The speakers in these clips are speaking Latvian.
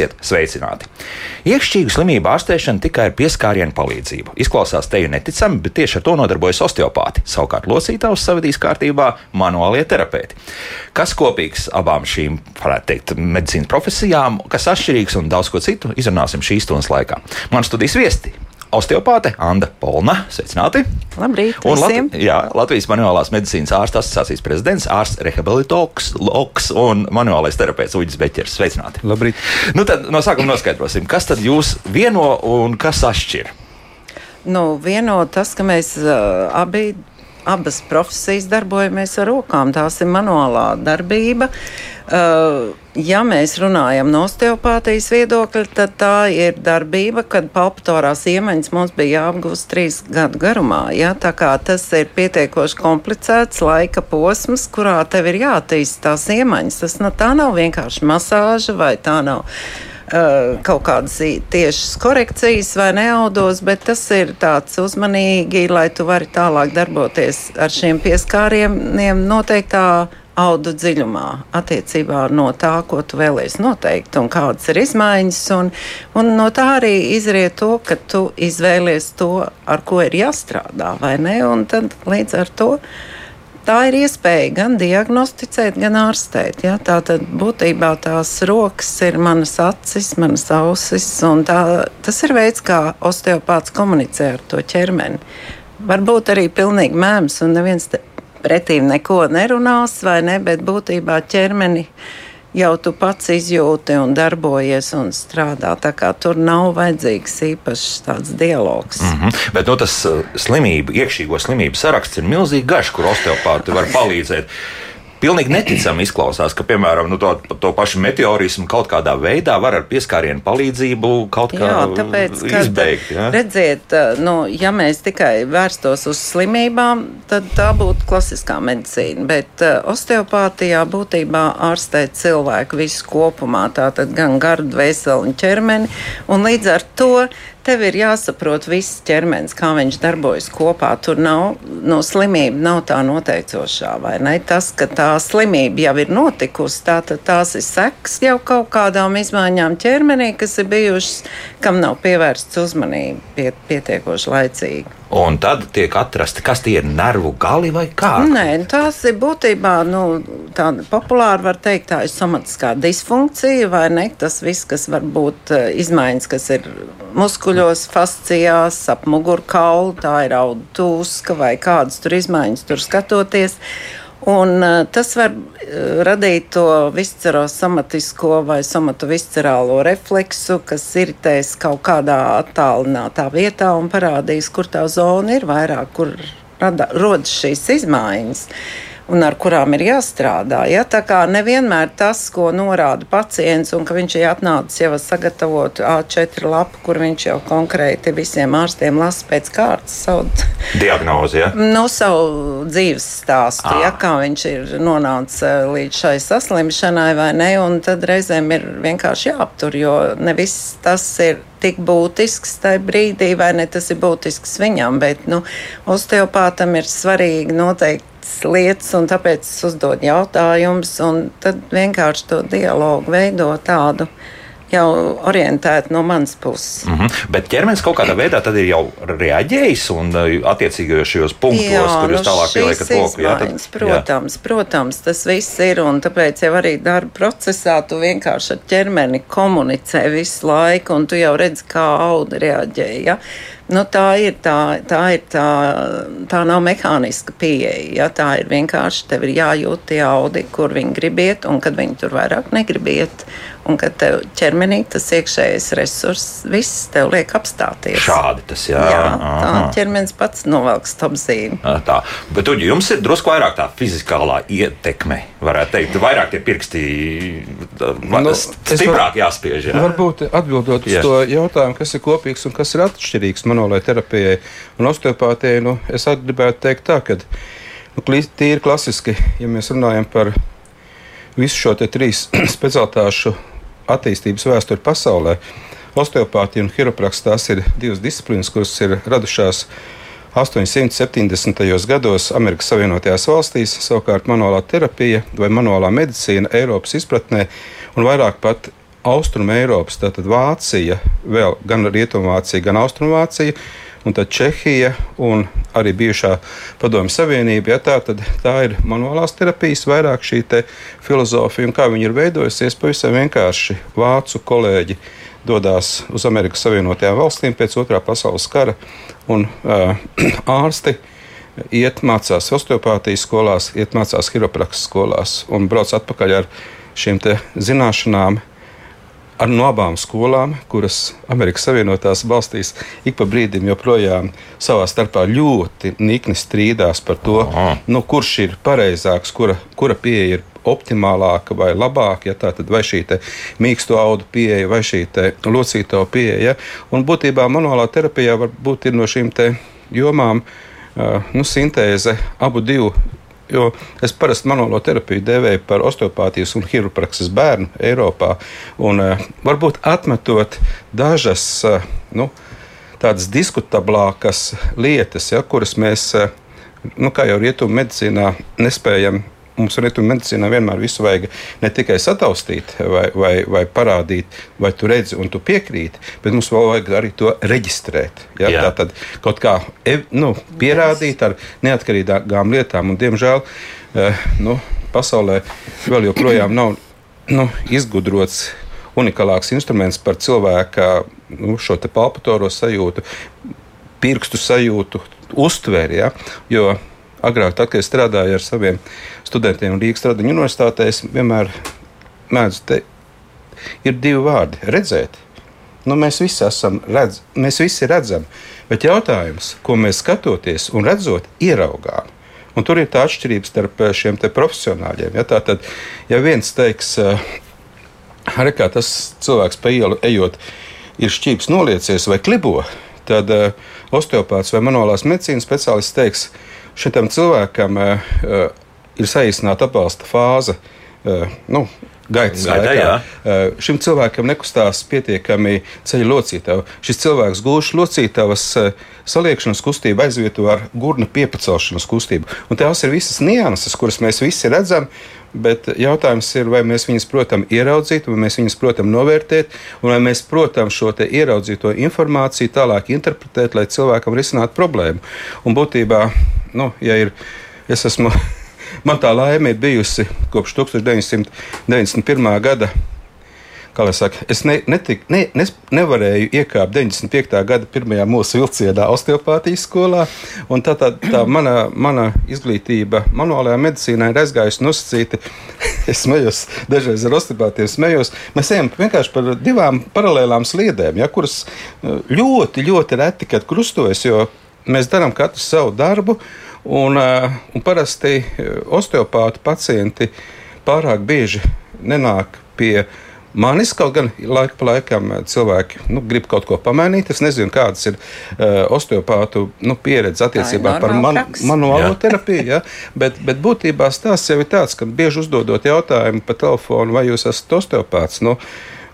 Esiet sveicināti! Iekšķīgu slimību ārstēšana tikai ar pieskārienu palīdzību. Izklausās teju neticami, bet tieši ar to nodarbojas osteopāti. Savukārt locītājus savadīs kārtībā manuālie terapeiti. Kas kopīgs abām šīm, varētu teikt, medicīnas profesijām, kas atšķirīgs un daudz ko citu, izrunāsim šīs stundas laikā. Man studijas viesti osteopāte Anna Polna. Sveicināti! Labrīt! Un Lat jā, Latvijas manuālās medicīnas ārsta asociācijas prezidents, ārsts rehabilitologs Loks un manuālais terapeits Uģis Beķers. Sveicināti! Labrīt! Nu tad no sākuma noskaidrosim, kas tad jūs vieno un kas atšķir? Nu, vieno tas, ka mēs uh, abi abas profesijas darbojamies ar rokām. Tās ir manuālā darbība. Uh, ja mēs runājam no osteopātijas viedokļa, tad tā ir darbība, kad palpatorās iemaņas mums bija jāapgūst trīs gadu garumā. Ja? Tā kā tas ir pietiekoši komplicēts laika posms, kurā tev ir jāattīst tās iemaņas. Tas no, tā nav vienkārši masāža vai tā nav kaut kādas tiešas korekcijas vai neaudos, bet tas ir tāds uzmanīgi, lai tu vari tālāk darboties ar šiem pieskārieniem noteiktā audu dziļumā attiecībā no tā, ko tu vēlēsies noteikt un kādas ir izmaiņas. Un, un no tā arī izriet to, ka tu izvēlies to, ar ko ir jāstrādā, vai ne? Un tad līdz ar to tā ir iespēja gan diagnosticēt, gan ārstēt. Ja? Tā tad būtībā tās rokas ir manas acis, manas ausis, tā, tas ir veids, kā osteopāts komunicē ar to ķermeni. Varbūt arī pilnīgi mēms, un neviens pretīm neko nerunās, vai ne, bet būtībā ķermeni jau tu pats izjūti un darbojies un strādā. Tā kā tur nav vajadzīgs īpašs tāds dialogs. Mm -hmm. Bet nu, tas uh, slimību, iekšīgo slimību saraksts ir milzīgi garš, kur osteopāti var palīdzēt. Pilnīgi neticami izklausās, ka, piemēram, nu, to, to pašu meteorismu kaut kādā veidā var ar pieskārienu palīdzību kaut kā jā, tāpēc, izbeigt. Ja? Redziet, nu, ja mēs tikai vērstos uz slimībām, tad tā būtu klasiskā medicīna. Bet uh, osteopātijā būtībā ārstē cilvēku visu kopumā, tātad gan garu, dvēseli un ķermeni. Un līdz ar to tev ir jāsaprot viss ķermenis, kā viņš darbojas kopā. Tur nav no slimība, nav tā noteicošā, vai ne? Tas, ka tā slimība jau ir notikusi, tā, tās ir seks jau kaut kādām izmaiņām ķermenī, kas ir bijušas, kam nav pievērsts uzmanība pie, pietiekoši laicīgi. Un tad tiek atrasta, kas tie ir nervu gali vai kā? Nē, tās ir būtībā nu, tāda populāra, var teikt, tā ir somatiskā disfunkcija vai ne. Tas viss, kas var būt eh, izmaiņas, kas ir muskuļos, fascijās, ap mugurkaulu, tā ir audu tūska vai kādas tur izmaiņas tur skatoties. Un, uh, tas var uh, radīt to viscerosomatisko vai somatoviscerālo refleksu, kas iritēs kaut kādā attālinātā vietā un parādīs, kur tā zona ir vairāk, kur rada, rodas šīs izmaiņas. Uh, un ar kurām ir jāstrādā. Ja? Tā kā nevienmēr tas, ko norāda pacients, un ka viņš ir atnācis jau sagatavot A4 lapu, kur viņš jau konkrēti visiem ārstiem lasa pēc kārtas savu diagnozi. Ja? No nu, savu dzīves stāstu, ja, kā viņš ir nonācis eh, līdz šai saslimšanai vai ne, un tad reizēm ir vienkārši jāaptur, jo ne viss tas ir tik būtisks tajā brīdī, vai ne tas ir būtisks viņam, bet nu, osteopātam ir svarīgi noteikti lietas, un tāpēc es uzdodu jautājumus, un tad vienkārši to dialogu veido tādu jau orientēti no manas puses. Mm -hmm. Bet ķermenis kaut kādā veidā ir jau reaģējis un uh, attiecīgajos šajos punktos, jā, kur jūs nu tālāk pieliekat roku. Jā, tad, protams, jā. protams, tas viss ir un tāpēc jau arī darba procesā tu vienkārši ar ķermeni komunicē visu laiku un tu jau redzi, kā auga reaģē. Ja? Nu, tā ir tā, tā, ir tā, tā nav mehāniska pieeja. Ja? Tā ir vienkārši tev ir jājūt tie audi, kur viņi grib iet, un kad viņi tur vairāk negrib iet un ka tev ķermenī tas iekšējais resurss viss tev liek apstāties. Šādi tas jā. jā tā ķermenis pats novelks apzīmi. Tā, bet uģi, jums ir drusku vairāk tā fizikālā ietekme, varētu teikt, vairāk tie pirksti nu, stiprāk var, jāspiež. Jā. Varbūt atbildot uz yes. to jautājumu, kas ir kopīgs un kas ir atšķirīgs manuālajai terapijai un osteopātijai, nu, es gribētu teikt tā, ka nu, tīri klasiski, ja mēs runājam par visu šo trīs specialitāšu attīstības vēsturi pasaulē. Osteopātija un chiroprakts tās ir divas disciplīnas, kuras ir radušās 870. gados Amerikas Savienotajās valstīs. Savukārt manuālā terapija vai manuālā medicīna Eiropas izpratnē un vairāk pat Austrum Eiropas, tātad Vācija, vēl gan Rietumvācija, gan Austrumvācija, un tad Čehija un arī bijušā Padomju Savienība. Ja, tā, tad, tā ir manuālās terapijas, vairāk šī filozofija, un kā viņi ir veidojusies, pavisam vienkārši vācu kolēģi dodas uz Amerikas Savienotajām valstīm pēc otrā pasaules kara, un uh, ārsti iet mācās osteopātijas skolās, iet mācās hiroprakses skolās un brauc atpakaļ ar šīm zināšanām. Ar no abām skolām, kuras Amerikas Savienotās valstīs ik pa brīdim joprojām savā starpā ļoti nikni strīdās par to, Aha. nu, kurš ir pareizāks, kura, kura pieeja ir optimālāka vai labāka, ja tā tad vai šī mīksto audu pieeja vai šī locīto pieeja. Un būtībā manuālā terapijā var būt no šīm jomām uh, nu, sintēze abu divu. Jo es parasti manuālo terapiju devēju par osteopātijas un hiroprakses bērnu Eiropā. Un, uh, varbūt atmetot dažas uh, nu, tādas diskutablākas lietas, ja, kuras mēs, nu, kā jau rietumu medicīnā, nespējam mums rietumu medicīnā vienmēr visu vajag ne tikai sataustīt vai, vai, vai parādīt, vai tu redzi un tu piekrīti, bet mums vēl vajag arī to reģistrēt. Ja? Tā tad kaut kā nu, pierādīt ar neatkarīgām lietām. Un, diemžēl eh, nu, pasaulē vēl joprojām nav nu, izgudrots unikālāks instruments par cilvēka nu, šo palpatoro sajūtu, pirkstu sajūtu, uztveri. Ja? Jo agrāk, tad, kad es strādāju ar saviem studentiem Rīgas Stradiņu universitātē, es vienmēr mēdzu teikt, ir divi vārdi - redzēt. Nu, mēs visi redz, mēs visi redzam, bet jautājums, ko mēs skatoties un redzot, ieraugām. Un tur ir tā atšķirība starp eh, šiem profesionāļiem. Ja, tā tad, ja viens teiks, eh, arī tas cilvēks pa ielu ejot, ir šķīps noliecies vai klibo, tad uh, osteopāts vai manuālās medicīnas speciālists teiks, šitam cilvēkam uh, ir saīsināta atbalsta fāze. Uh, nu, Gaitas Gaitā, laikā. Uh, šim cilvēkam nekustās pietiekami ceļa locītava. Šis cilvēks gūš locītavas saliekšanas kustību, aizvieto ar gurna piepacelšanas kustību. Un tās ir visas nianses, kuras mēs visi redzam, bet jautājums ir, vai mēs viņus protam ieraudzīt, vai mēs viņus protam novērtēt, un vai mēs protam šo ieraudzīto informāciju tālāk interpretēt, lai cilvēkam risinātu problēmu. Un būtībā, nu, ja ir, es esmu Man tā laime ir bijusi kopš 1991. gada. Saka, es ne, netik, ne, ne, nevarēju iekāpt 95. gada pirmajā mūsu vilcienā, osteopātijas skolā. Tā, tā, tā mana, mana izglītība manuālajā medicīnā ir aizgājusi nosacīti. es smējos, dažreiz ar osteopātiem smējos. Mēs ejam vienkārši par divām paralēlām sliedēm, ja, kuras eh, ļoti, ļoti reti kad krustojas, jo mēs darām katru savu darbu. Un, eh, un parasti eh, osteopāti pacienti pārāk bieži nenāk pie manis. Kaut gan laika pa laikam eh, cilvēki nu, grib kaut ko pamainīt. Es nezinu, kādas ir uh, osteopātu nu, pieredze attiecībā par man, manuālo terapiju. Ja? Bet, bet būtībā stāsts jau ir tāds, ka bieži uzdodot jautājumu pa telefonu, vai jūs esat osteopāts. Nu,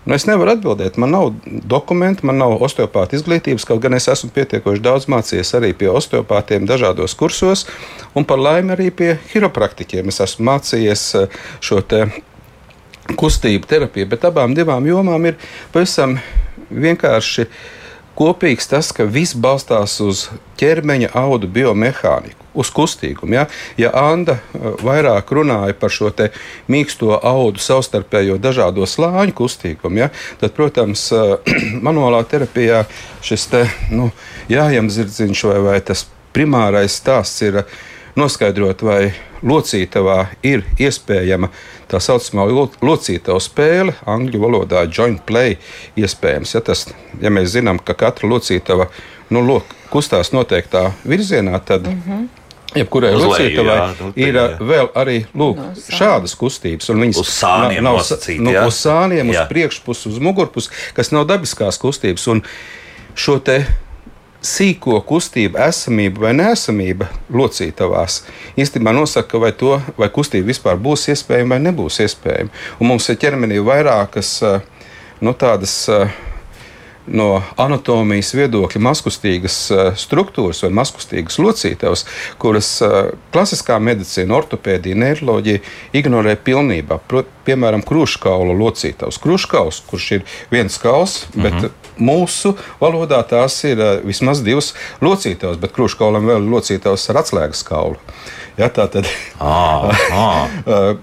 Nu, es nevaru atbildēt. Man nav dokumentu, man nav osteopāta izglītības, kaut gan es esmu pietiekoši daudz mācījies arī pie osteopātiem dažādos kursos, un par laimi arī pie chiropraktiķiem. Es esmu mācījies eh, šo te kustību terapiju, bet abām divām jomām ir pavisam vienkārši kopīgs tas, ka viss balstās uz ķermeņa audu biomehāniku uz kustīgumu. Ja, ja Anna uh, vairāk runāja par šo mīksto audu savstarpējo dažādo slāņu kustīgumu, ja, tad, protams, uh, manuālā terapijā šis te, nu, jājamzirdziņš vai, vai tas primārais stāsts ir uh, noskaidrot, vai locītavā ir iespējama tā saucamā locītava spēle, angļu valodā joint play, iespējams. Ja, tas, ja mēs zinām, ka katra locītava nu, lok, kustās noteiktā virzienā, tad mm -hmm. Jebkurai locītavai nu, ir jā. vēl arī lūk, no šādas kustības. Viņas uz sāniem nav, nosacīt, nu, uz sāniem, jā. uz priekšpusi, uz mugurpusi, kas nav dabiskās kustības. Un šo te sīko kustību esamība vai nesamība locītavās īstenībā nosaka, vai, to, vai kustība vispār būs iespējama vai nebūs iespējama. Un mums ir ķermenī vairākas nu, tādas no anatomijas viedokļa maskustīgas uh, struktūras vai maskustīgas locītavas, kuras uh, klasiskā medicīna, ortopēdija, neiroloģija ignorē pilnībā. Pro, piemēram, krūškaula locītavs. Krūškaus, kurš ir viens kauls, -hmm. bet mhm. mūsu valodā tās ir uh, vismaz divas locītavas, bet krūškaulam vēl ir locītavs ar atslēgas kaulu. Ja, tā tad ah, ah.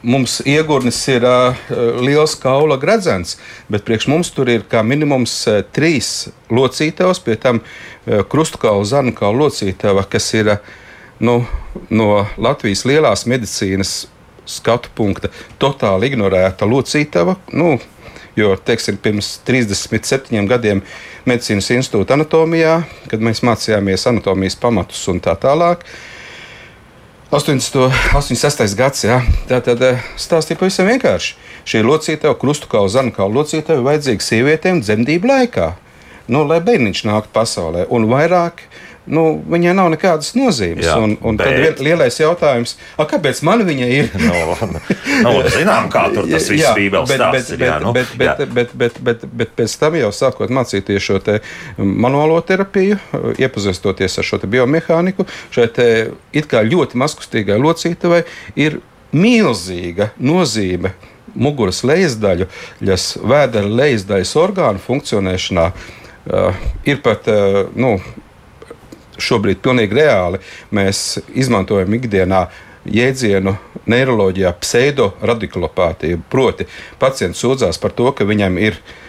mums iegurnis ir uh, liels kaula gredzens, bet priekš mums tur ir kā minimums uh, trīs locītavas, pie tam uh, krustkaula, zankaula locītava, kas ir uh, nu, no Latvijas lielās medicīnas skatu punkta totāli ignorēta locītava. Nu, Jo, teiksim, pirms 37 gadiem medicīnas institūta anatomijā, kad mēs mācījāmies anatomijas pamatus un tā tālāk, 80, 86. gads, jā, tā tad eh, stāstīja pavisam vienkārši. Šī locītava, krustu kā uz zanu kā locītava, ir vajadzīga sievietēm dzemdību laikā, nu, lai bērniņš nāktu pasaulē. Un vairāk nu, viņai nav nekādas nozīmes. Jā, un, un bet... tad lielais jautājums, kāpēc man viņa ir? no, no, zinām, kā tur tas viss bībeles bet, bet, bet, nu, pēc tam jau sākot mācīties šo manuālo terapiju, iepazīstoties ar šo biomehāniku, šai it kā ļoti maskustīgai locītavai ir milzīga nozīme muguras lejasdaļu, vēdera lejasdaļas orgānu funkcionēšanā. Uh, ir pat uh, nu, šobrīd pilnīgi reāli mēs izmantojam ikdienā jēdzienu neiroloģijā pseidoradikulopātija. Proti, pacients sūdzās par to, ka viņam ir ielikās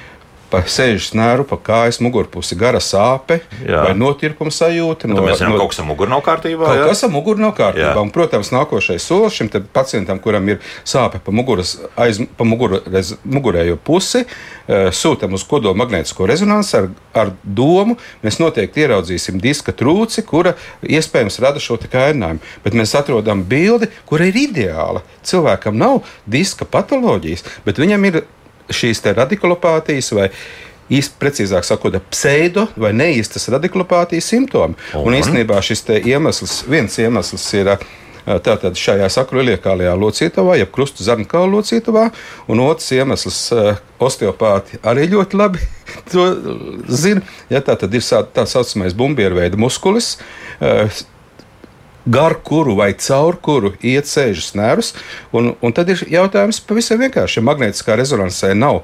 pa sēžu snēru, pa kājas mugurpusi gara sāpe jā. vai notirpuma sajūta. Nu, no, mēs zinām, no, ka kaut kas ar muguru nav kārtībā. Kaut jā? kas ar muguru nav kārtībā. Jā. Un, protams, nākošais solis šim pacientam, kuram ir sāpe pa, muguras, aiz, pa muguru, rez, mugurējo pusi, uh, sūtam uz kodola magnētisko rezonanci ar, ar domu, mēs noteikti ieraudzīsim diska trūci, kura iespējams rada šo kainājumu. Bet mēs atrodam bildi, kura ir ideāla. Cilvēkam nav diska patoloģijas, bet viņam ir šīs radikulopātijas vai īsti precīzāk sakot, pseido vai neīstas radikulopātijas simptomi. Un, un īstenībā šis iemesls, viens iemesls ir. Tātad šajā sakruļiekālajā locītavā, jeb krustu zarnkaula locītavā, un otrs iemesls osteopāti arī ļoti labi to zina. Ja, tā tad ir tā saucamais bumbieru veida muskulis, gar kuru vai caur kuru iet sēžas nervus. Un, un tad ir jautājums pavisam vienkārši. Ja magnētiskā rezonansē nav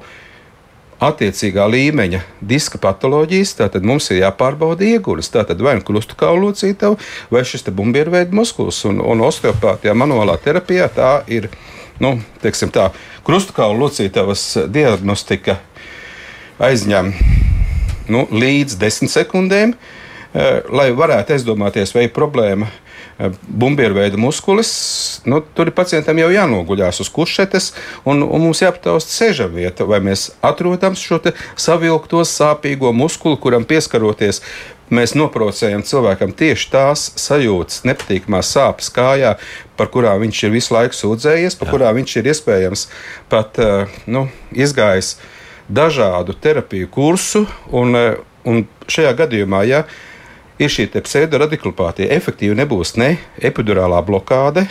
attiecīgā līmeņa diska patoloģijas, tad mums ir jāpārbauda ieguļas. Tātad vai nu krustu kaulu locītava, vai šis bumbieru veidu muskulis. Un, un osteopātijā, manuālā terapijā tā ir. Nu, tā, krustu kaulu locītavas diagnostika aizņem nu, līdz desmit sekundēm, eh, lai varētu aizdomāties, vai ir problēma bumbieru veida muskulis, nu, tur ir pacientam jau jānoguļās uz kušetes, un, un mums jāaptausta seža vieta, vai mēs atrodam šo savilkto sāpīgo muskuli, kuram pieskaroties. Mēs noprocējam cilvēkam tieši tās sajūtas, nepatīkamās sāpes kājā, par kurām viņš ir visu laiku sūdzējies, par kurām viņš ir iespējams pat nu, izgājis dažādu terapiju kursu. Un, un šajā gadījumā, ja ir šī pseidoradikulopātija. Efektīvi nebūs ne epidurālā blokāde,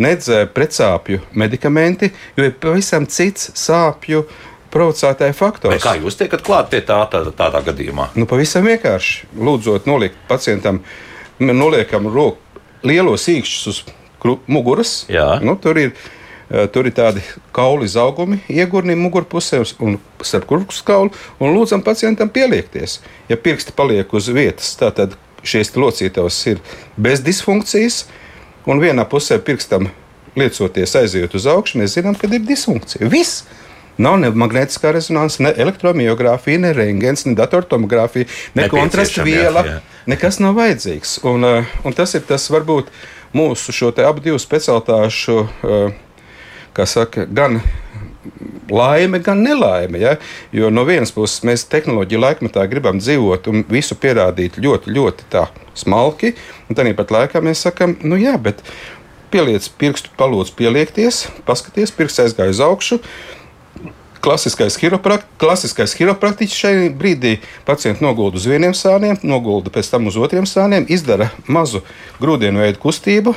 nedz eh, pretsāpju medikamenti, jo ir pavisam cits sāpju provocētāja faktors. Bet kā jūs tiekat klāt pie tā, tā tādā gadījumā? Nu, pavisam vienkārši. Lūdzot, nolikt pacientam, noliekam roku lielos īkšķus uz muguras. Jā. Nu, tur ir tur ir tādi kauli izaugumi, iegurni mugurpusē un starp kurpes kaulu, un lūdzam pacientam pieliekties. Ja pirksti paliek uz vietas, tad šīs locītavas ir bez disfunkcijas, un vienā pusē pirkstam liecoties aiziet uz augšu, mēs zinām, ka ir disfunkcija. Viss! Nav ne magnētiskā rezonanse, ne elektromiogrāfija, ne rentgens, ne datortomogrāfija, ne kontrasta viela. Jā, jā. Nekas nav vajadzīgs. Un, eh, un tas ir tas varbūt mūsu šo abu specialitāšu uh, saka, gan laime, gan nelaime. Ja? Jo no vienas puses mēs tehnoloģiju laikmetā gribam dzīvot un visu pierādīt ļoti, ļoti tā smalki, un tāpat laikā mēs sakam, nu jā, bet pieliec pirkstu, palūdz pieliekties, paskaties, pirksts aizgāja uz augšu. Klasiskais, chiroprakt, klasiskais chiropraktiķis šajā brīdī pacientu nogulda uz vieniem sāniem, nogulda pēc tam uz otriem sāniem, izdara mazu grūdienu veidu kustību,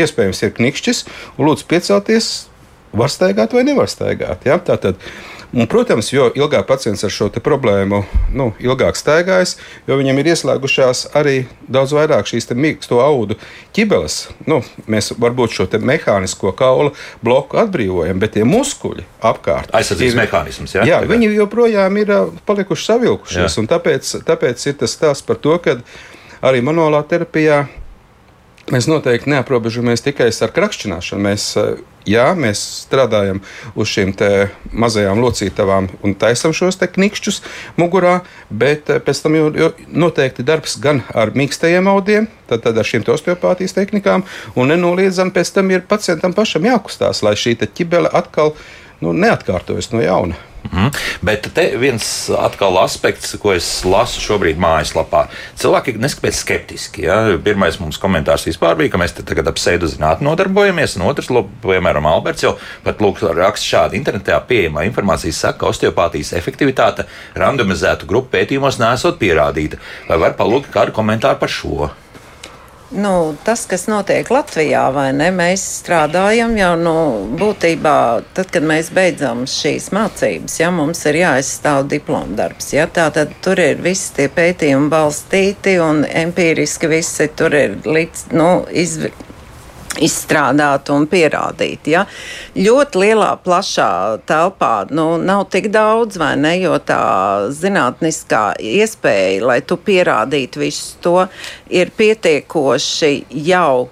iespējams, ir knikšķis, un lūdzu piecelties, var staigāt vai nevar staigāt. Ja? Tātad Un, protams, jo ilgāk pacients ar šo problēmu nu, ilgāk staigājas, jo viņam ir ieslēgušās arī daudz vairāk šīs mīksto audu ķibeles. Nu, mēs varbūt šo mehānisko kaula bloku atbrīvojam, bet tie muskuļi apkārt aizsardzības mehānisms. Ja? Jā, Tagad. viņi joprojām ir palikuši savilkušies. Tāpēc, tāpēc ir tas stāsts par to, ka arī manuālā terapijā mēs noteikti neaprobežamies tikai ar krakšķināšanu. Mēs, jā, mēs strādājam uz šīm mazajām locītavām un taisam šos knikšķus mugurā, bet pēc tam jau, jau noteikti darbs gan ar mīkstajiem audiem, tad, tad ar šīm osteopātijas tehnikām, un nenoliedzami pēc tam ir pacientam pašam jākustās, lai šī ķibele atkal nu, neatkārtojas no jauna. Mm. Bet te viens atkal aspekts, ko es lasu šobrīd mājaslapā. Cilvēki neskapēc skeptiski. Ja? Pirmais mums komentārs vispār bija, ka mēs tagad ap pseidozinātni nodarbojamies, un otrs, lūk, piemēram, Alberts jau pat lūk, raksta šādi internetā pieejamā informācija saka, ka osteopātijas efektivitāte randomizētu grupu pētījumos nesot pierādīta. Vai var palūgt kādu komentāru par šo? Nu, tas, kas notiek Latvijā, vai ne? Mēs strādājam jau nu, būtībā, tad, kad mēs beidzam šīs mācības, ja mums ir jāizstāv diplomu darbs. Ja, tā tad tur ir visi tie pētījumi balstīti un empiriski visi tur ir līdz, nu, izv izstrādāti un pierādīti. Ja? Ļoti lielā, plašā telpā nu, nav tik daudz, vai ne? Jo tā zinātniskā iespēja, lai tu pierādītu visu to, ir pietiekoši jau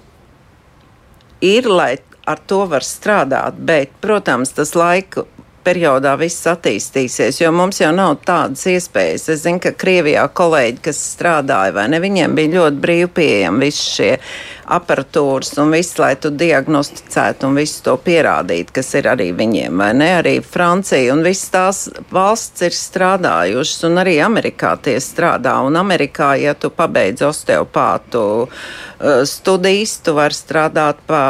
ir, lai ar to var strādāt. Bet, protams, tas laika periodā viss attīstīsies, jo mums jau nav tādas iespējas. Es zinu, ka Krievijā kolēģi, kas strādāja, vai ne, viņiem bija ļoti brīvi pieejami visi šie aparatūras un viss, lai tu diagnosticētu un visu to pierādītu, kas ir arī viņiem, vai ne? Arī Francija un visas tās valsts ir strādājušas, un arī Amerikā tie strādā. Un Amerikā, ja tu pabeidz osteopātu uh, studijas, tu vari strādāt pa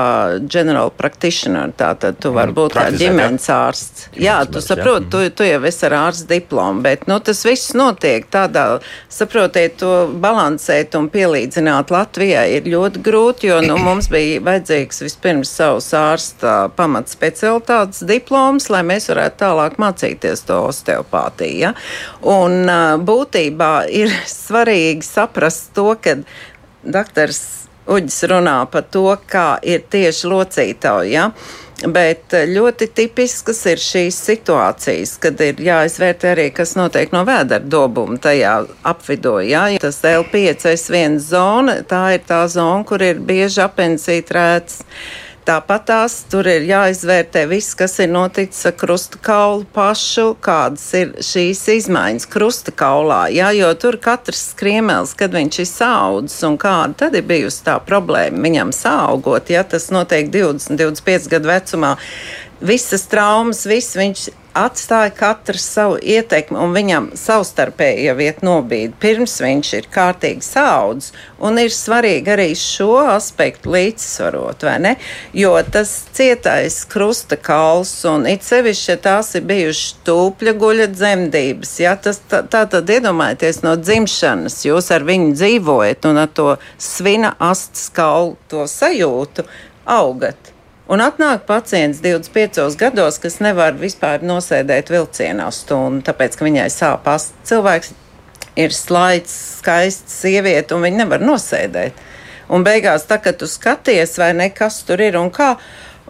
general practitioner, tātad tu vari būt kā ģimenes ārsts. Jā, tu saproti, tu, tu jau esi ar ārsta diplomu, bet nu, tas viss notiek tādā, saprotiet, to balansēt un pielīdzināt Latvijai ir ļoti grūti grūti, jo nu, mums bija vajadzīgs vispirms savs ārsta pamatspecialitātes diploms, lai mēs varētu tālāk mācīties to osteopātiju. Ja? Un būtībā ir svarīgi saprast to, ka doktors Uģis runā par to, kā ir tieši locītāji. Ja? Bet ļoti tipiskas ir šīs situācijas, kad ir jāizvērtē arī, kas notiek no vēdera dobuma tajā apvidū. Jā, tas L5, S1 zona, tā ir tā zona, kur ir bieži apensīt rēts. Tāpat tās tur ir jāizvērtē viss, kas ir noticis ar krusta kaulu pašu, kādas ir šīs izmaiņas krusta kaulā. Jā, jo tur katrs skriemels, kad viņš ir saudzis un kāda tad ir bijusi tā problēma viņam saugot, ja tas notiek 20, 25 gadu vecumā. Visas traumas, viss viņš atstāja katrs savu ietekmi, un viņam savstarpēji jau iet nobīdi, pirms viņš ir kārtīgi saudzis. Un ir svarīgi arī šo aspektu līdzsvarot, vai ne? Jo tas cietais krusta kauls, un it sevišķi, ja tās ir bijušas tūpļa guļa dzemdības, ja tas tā, tā tad iedomājieties no dzimšanas, jūs ar viņu dzīvojat un ar to svina astes kaulu to sajūtu augat. Un atnāk pacients 25 gados, kas nevar vispār nosēdēt vilcienā stundu, tāpēc ka viņai sāp asins. Cilvēks ir slaids, skaists sieviete, un viņa nevar nosēdēt. Un beigās, tā, kad tu skaties, vai ne, kas tur ir un kā,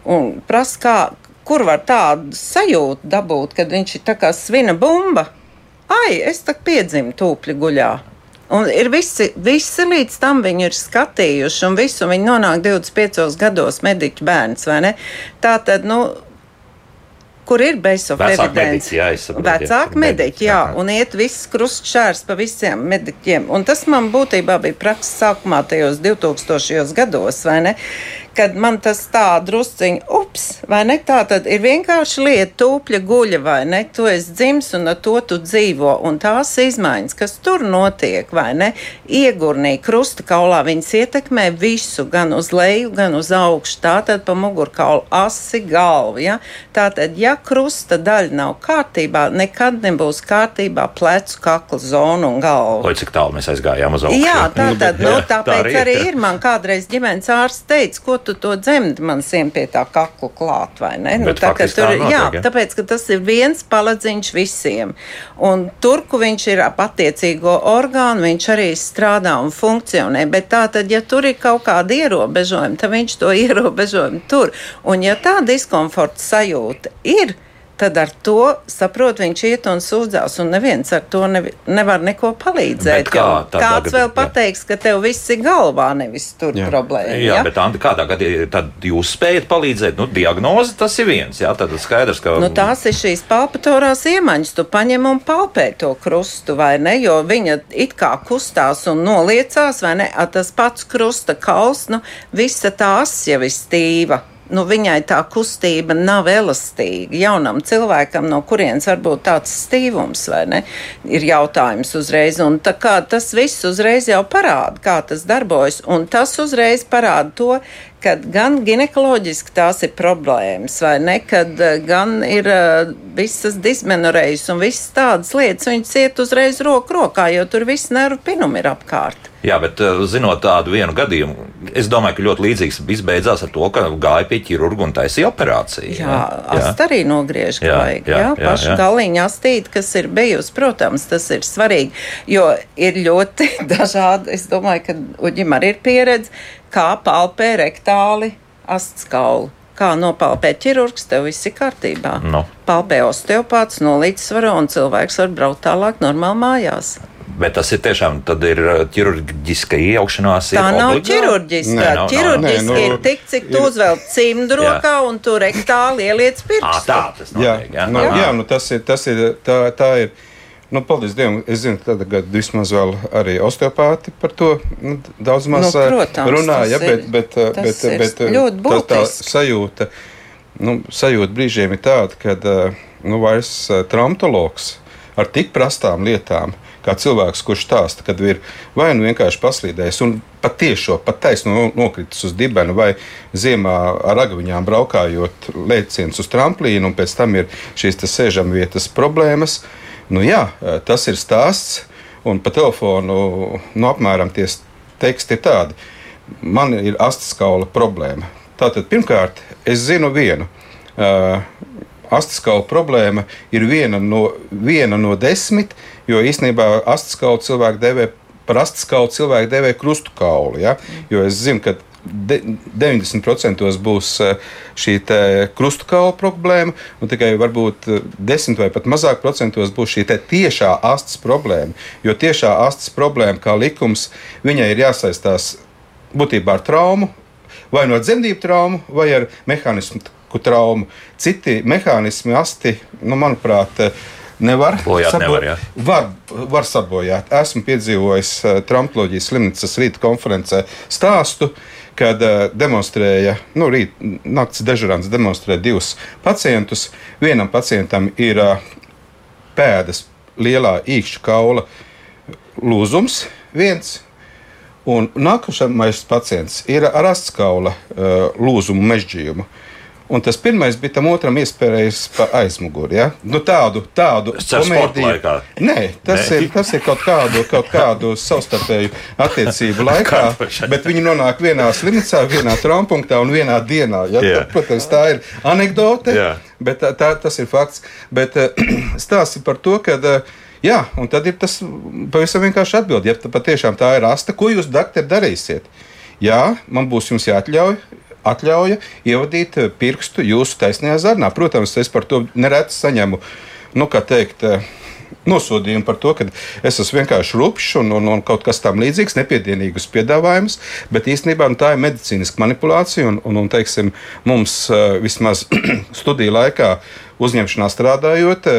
un prasa, kā, kur var tādu sajūtu dabūt, kad viņš ir tā kā svina bumba. Ai, es tā piedzimu tūpļu guļā. Un ir visi, visi līdz tam viņu ir skatījuši, un visu viņi nonāk 25 gados mediķu bērns, vai ne? Tā tad, nu, kur ir base of Vecāk evidence. Mediķi, jā, Vecāki mediķi, jā, un iet viss krustšķērs pa visiem mediķiem. Un tas man būtībā bija prakses sākumā tajos 2000 gados, vai ne? Kad man tas tā drusciņi, ups, vai ne? Tā tad ir vienkārši lieta, tūpļa guļa, vai ne? Tu esi dzimis un ar to tu dzīvo. Un tās izmaiņas, kas tur notiek, vai ne? Iegurnī, krusta kaulā, viņas ietekmē visu, gan uz leju, gan uz augšu. Tā tad pa mugurkaulu asi galvu, ja? Tā tad, ja krusta daļa nav kārtībā, nekad nebūs kārtībā plecu, kakla zona un galva. Oi, cik tālu mēs aizgājām uz augšu. Jā, tā tad, nu, tāpēc tā arī ir. arī ir. Man kādreiz ģimenes ārsts teica, ko tu to dzemdi man siem pie tā kakla klāt, vai ne? Nu, tā, tur, tā notiek, jā, ja? tāpēc, ka tas ir viens paladziņš visiem. Un tur, kur viņš ir ap attiecīgo orgānu, viņš arī strādā un funkcionē. Bet tā tad, ja tur ir kaut kāda ierobežojuma, tad viņš to ierobežojumu tur. Un ja tā diskomforta sajūta ir, tad ar to, saprot, viņš iet un sūdzās, un neviens ar to nevi, nevar neko palīdzēt. Kā, kāds vēl jā. pateiks, ka tev viss ir galvā, nevis tur jā. problēma. Jā, jā, bet Anta, kādā gadījumā tad jūs spējat palīdzēt? Nu, diagnoze tas ir viens, jā, tad skaidrs, ka. Nu, tās ir šīs palpatorās iemaņas, tu paņem un palpē to krustu, vai ne, jo viņa it kā kustās un noliecās, vai ne, A, tas pats krusta kauls, nu, visa tā as jau ir stīva nu, viņai tā kustība nav elastīga. Jaunam cilvēkam, no kurienes var būt tāds stīvums, vai ne? Ir jautājums uzreiz. Un tas viss uzreiz jau parāda, kā tas darbojas. Un tas uzreiz parāda to, ka gan ginekoloģiski tās ir problēmas, vai ne? Kad eh, gan ir uh, visas dismenorējas un visas tādas lietas, viņas iet uzreiz roku rokā, jo tur viss nervu pinumi ir apkārt. Jā, bet uh, zinot tādu vienu gadījumu, es domāju, ka ļoti līdzīgs izbeidzās ar to, ka gāja pie ķirurga un taisīja operāciju. Jā, jā. ast arī nogriež, ka jā, vajag. Jā, jā, jā pašu jā. galiņu astīti, kas ir bijusi, protams, tas ir svarīgi, jo ir ļoti dažādi. Es domāju, ka Uģim arī ir pieredze kā palpē rektāli astskaulu. Kā nopalpēt ķirurgs, tev viss ir kārtībā. No. Palpē osteopāts no līdzsvara, un cilvēks var braukt tālāk normāli mājās. Bet tas ir tiešām ir uh, ķirurģiska iejaukšanās. Tā nav obligā? ķirurģiska. Nē, nav, ķirurģiski nē, nu, ir tik, cik tu uzvelc cimdu rokā un tu rektāli ieliec pirkstu. À, tā tas notiek, jā, jā. Nu, jā, nu tas ir, tas ir, tā, tā ir Nu, paldies Dievam. Es zinu, ka tagad vismaz vēl arī osteopāti par to nu, daudz maz nu, protams, runāja. Bet, bet, bet, bet tā, tā sajūta, nu, sajūta brīžiem ir tāda, ka nu, vairs traumatologs ar tik prastām lietām. Kā cilvēks, kurš stāsta, kad ir vai nu vienkārši paslīdējis un patiešo, pat taisno nokritis uz dibena, vai ziemā ar agaviņām braukājot lēciens uz tramplīnu, un pēc tam ir šīs sēžamvietas problēmas. Uh, Nu, jā, tas ir stāsts, un pa telefonu nu, apmēram tie teksti ir tādi. Man ir astes kaula problēma. Tātad, pirmkārt, es zinu vienu. Uh, astes kaula problēma ir viena no, viena no desmit, jo īstenībā astes kaulu cilvēku devē par astes kaulu cilvēku devē krustu kaulu. Ja? Jo es zinu, ka 90% būs eh, šī krustu kaula problēma, un tikai varbūt 10 vai pat mazāk procentos būs šī tiešā astes problēma. Jo tiešā astes problēma, kā likums, viņai ir jāsaistās būtībā ar traumu, vai no dzemdību traumu, vai ar mehānismu traumu. Citi mehānismi, asti, nu, manuprāt, Nevar bojāt, sabo... nevar, jā. var, var sabojāt. Esmu piedzīvojis Tramploģijas slimnīcas rīta konferencē stāstu, uh, kad uh, demonstrēja, nu, rīt, naktas dežurants demonstrēja divus pacientus. Vienam pacientam ir uh, pēdas lielā īkšķa kaula lūzums, viens, un nākamais pacients ir ar astskaula uh, lūzumu mežģījumu. Uh, Un tas pirmais bija tam otram iespējas pa aizmuguri. Ja? Nu, tādu tādu komēdiju. Nē, tas, Nē. Ir, tas ir kaut kādu, kaut kādu savstarpēju attiecību laikā, bet viņi nonāk vienā slimnīcā, vienā traumpunktā un vienā dienā. Ja? Tā, protams, tā ir anekdote, yeah. bet tā, tā, tas ir fakts. Bet stāsti par to, ka. Jā, un tad ir tas pavisam vienkārši atbild. Ja patiešām tā ir asta, ko jūs, doktori, darīsiet? Jā, man būs jums jāatļauj atļauja ievadīt eh, pirkstu jūsu taisnajā zarnā. Protams, es par to nereti saņemu, nu, kā teikt, eh, nosodījumu par to, ka es esmu vienkārši rupšs un, un, un kaut kas tam līdzīgs, nepiedienīgus piedāvājumus, bet īstenībā nu, tā ir medicīniska manipulācija. Un, un, un teiksim, mums eh, vismaz studiju laikā uzņemšanā strādājot,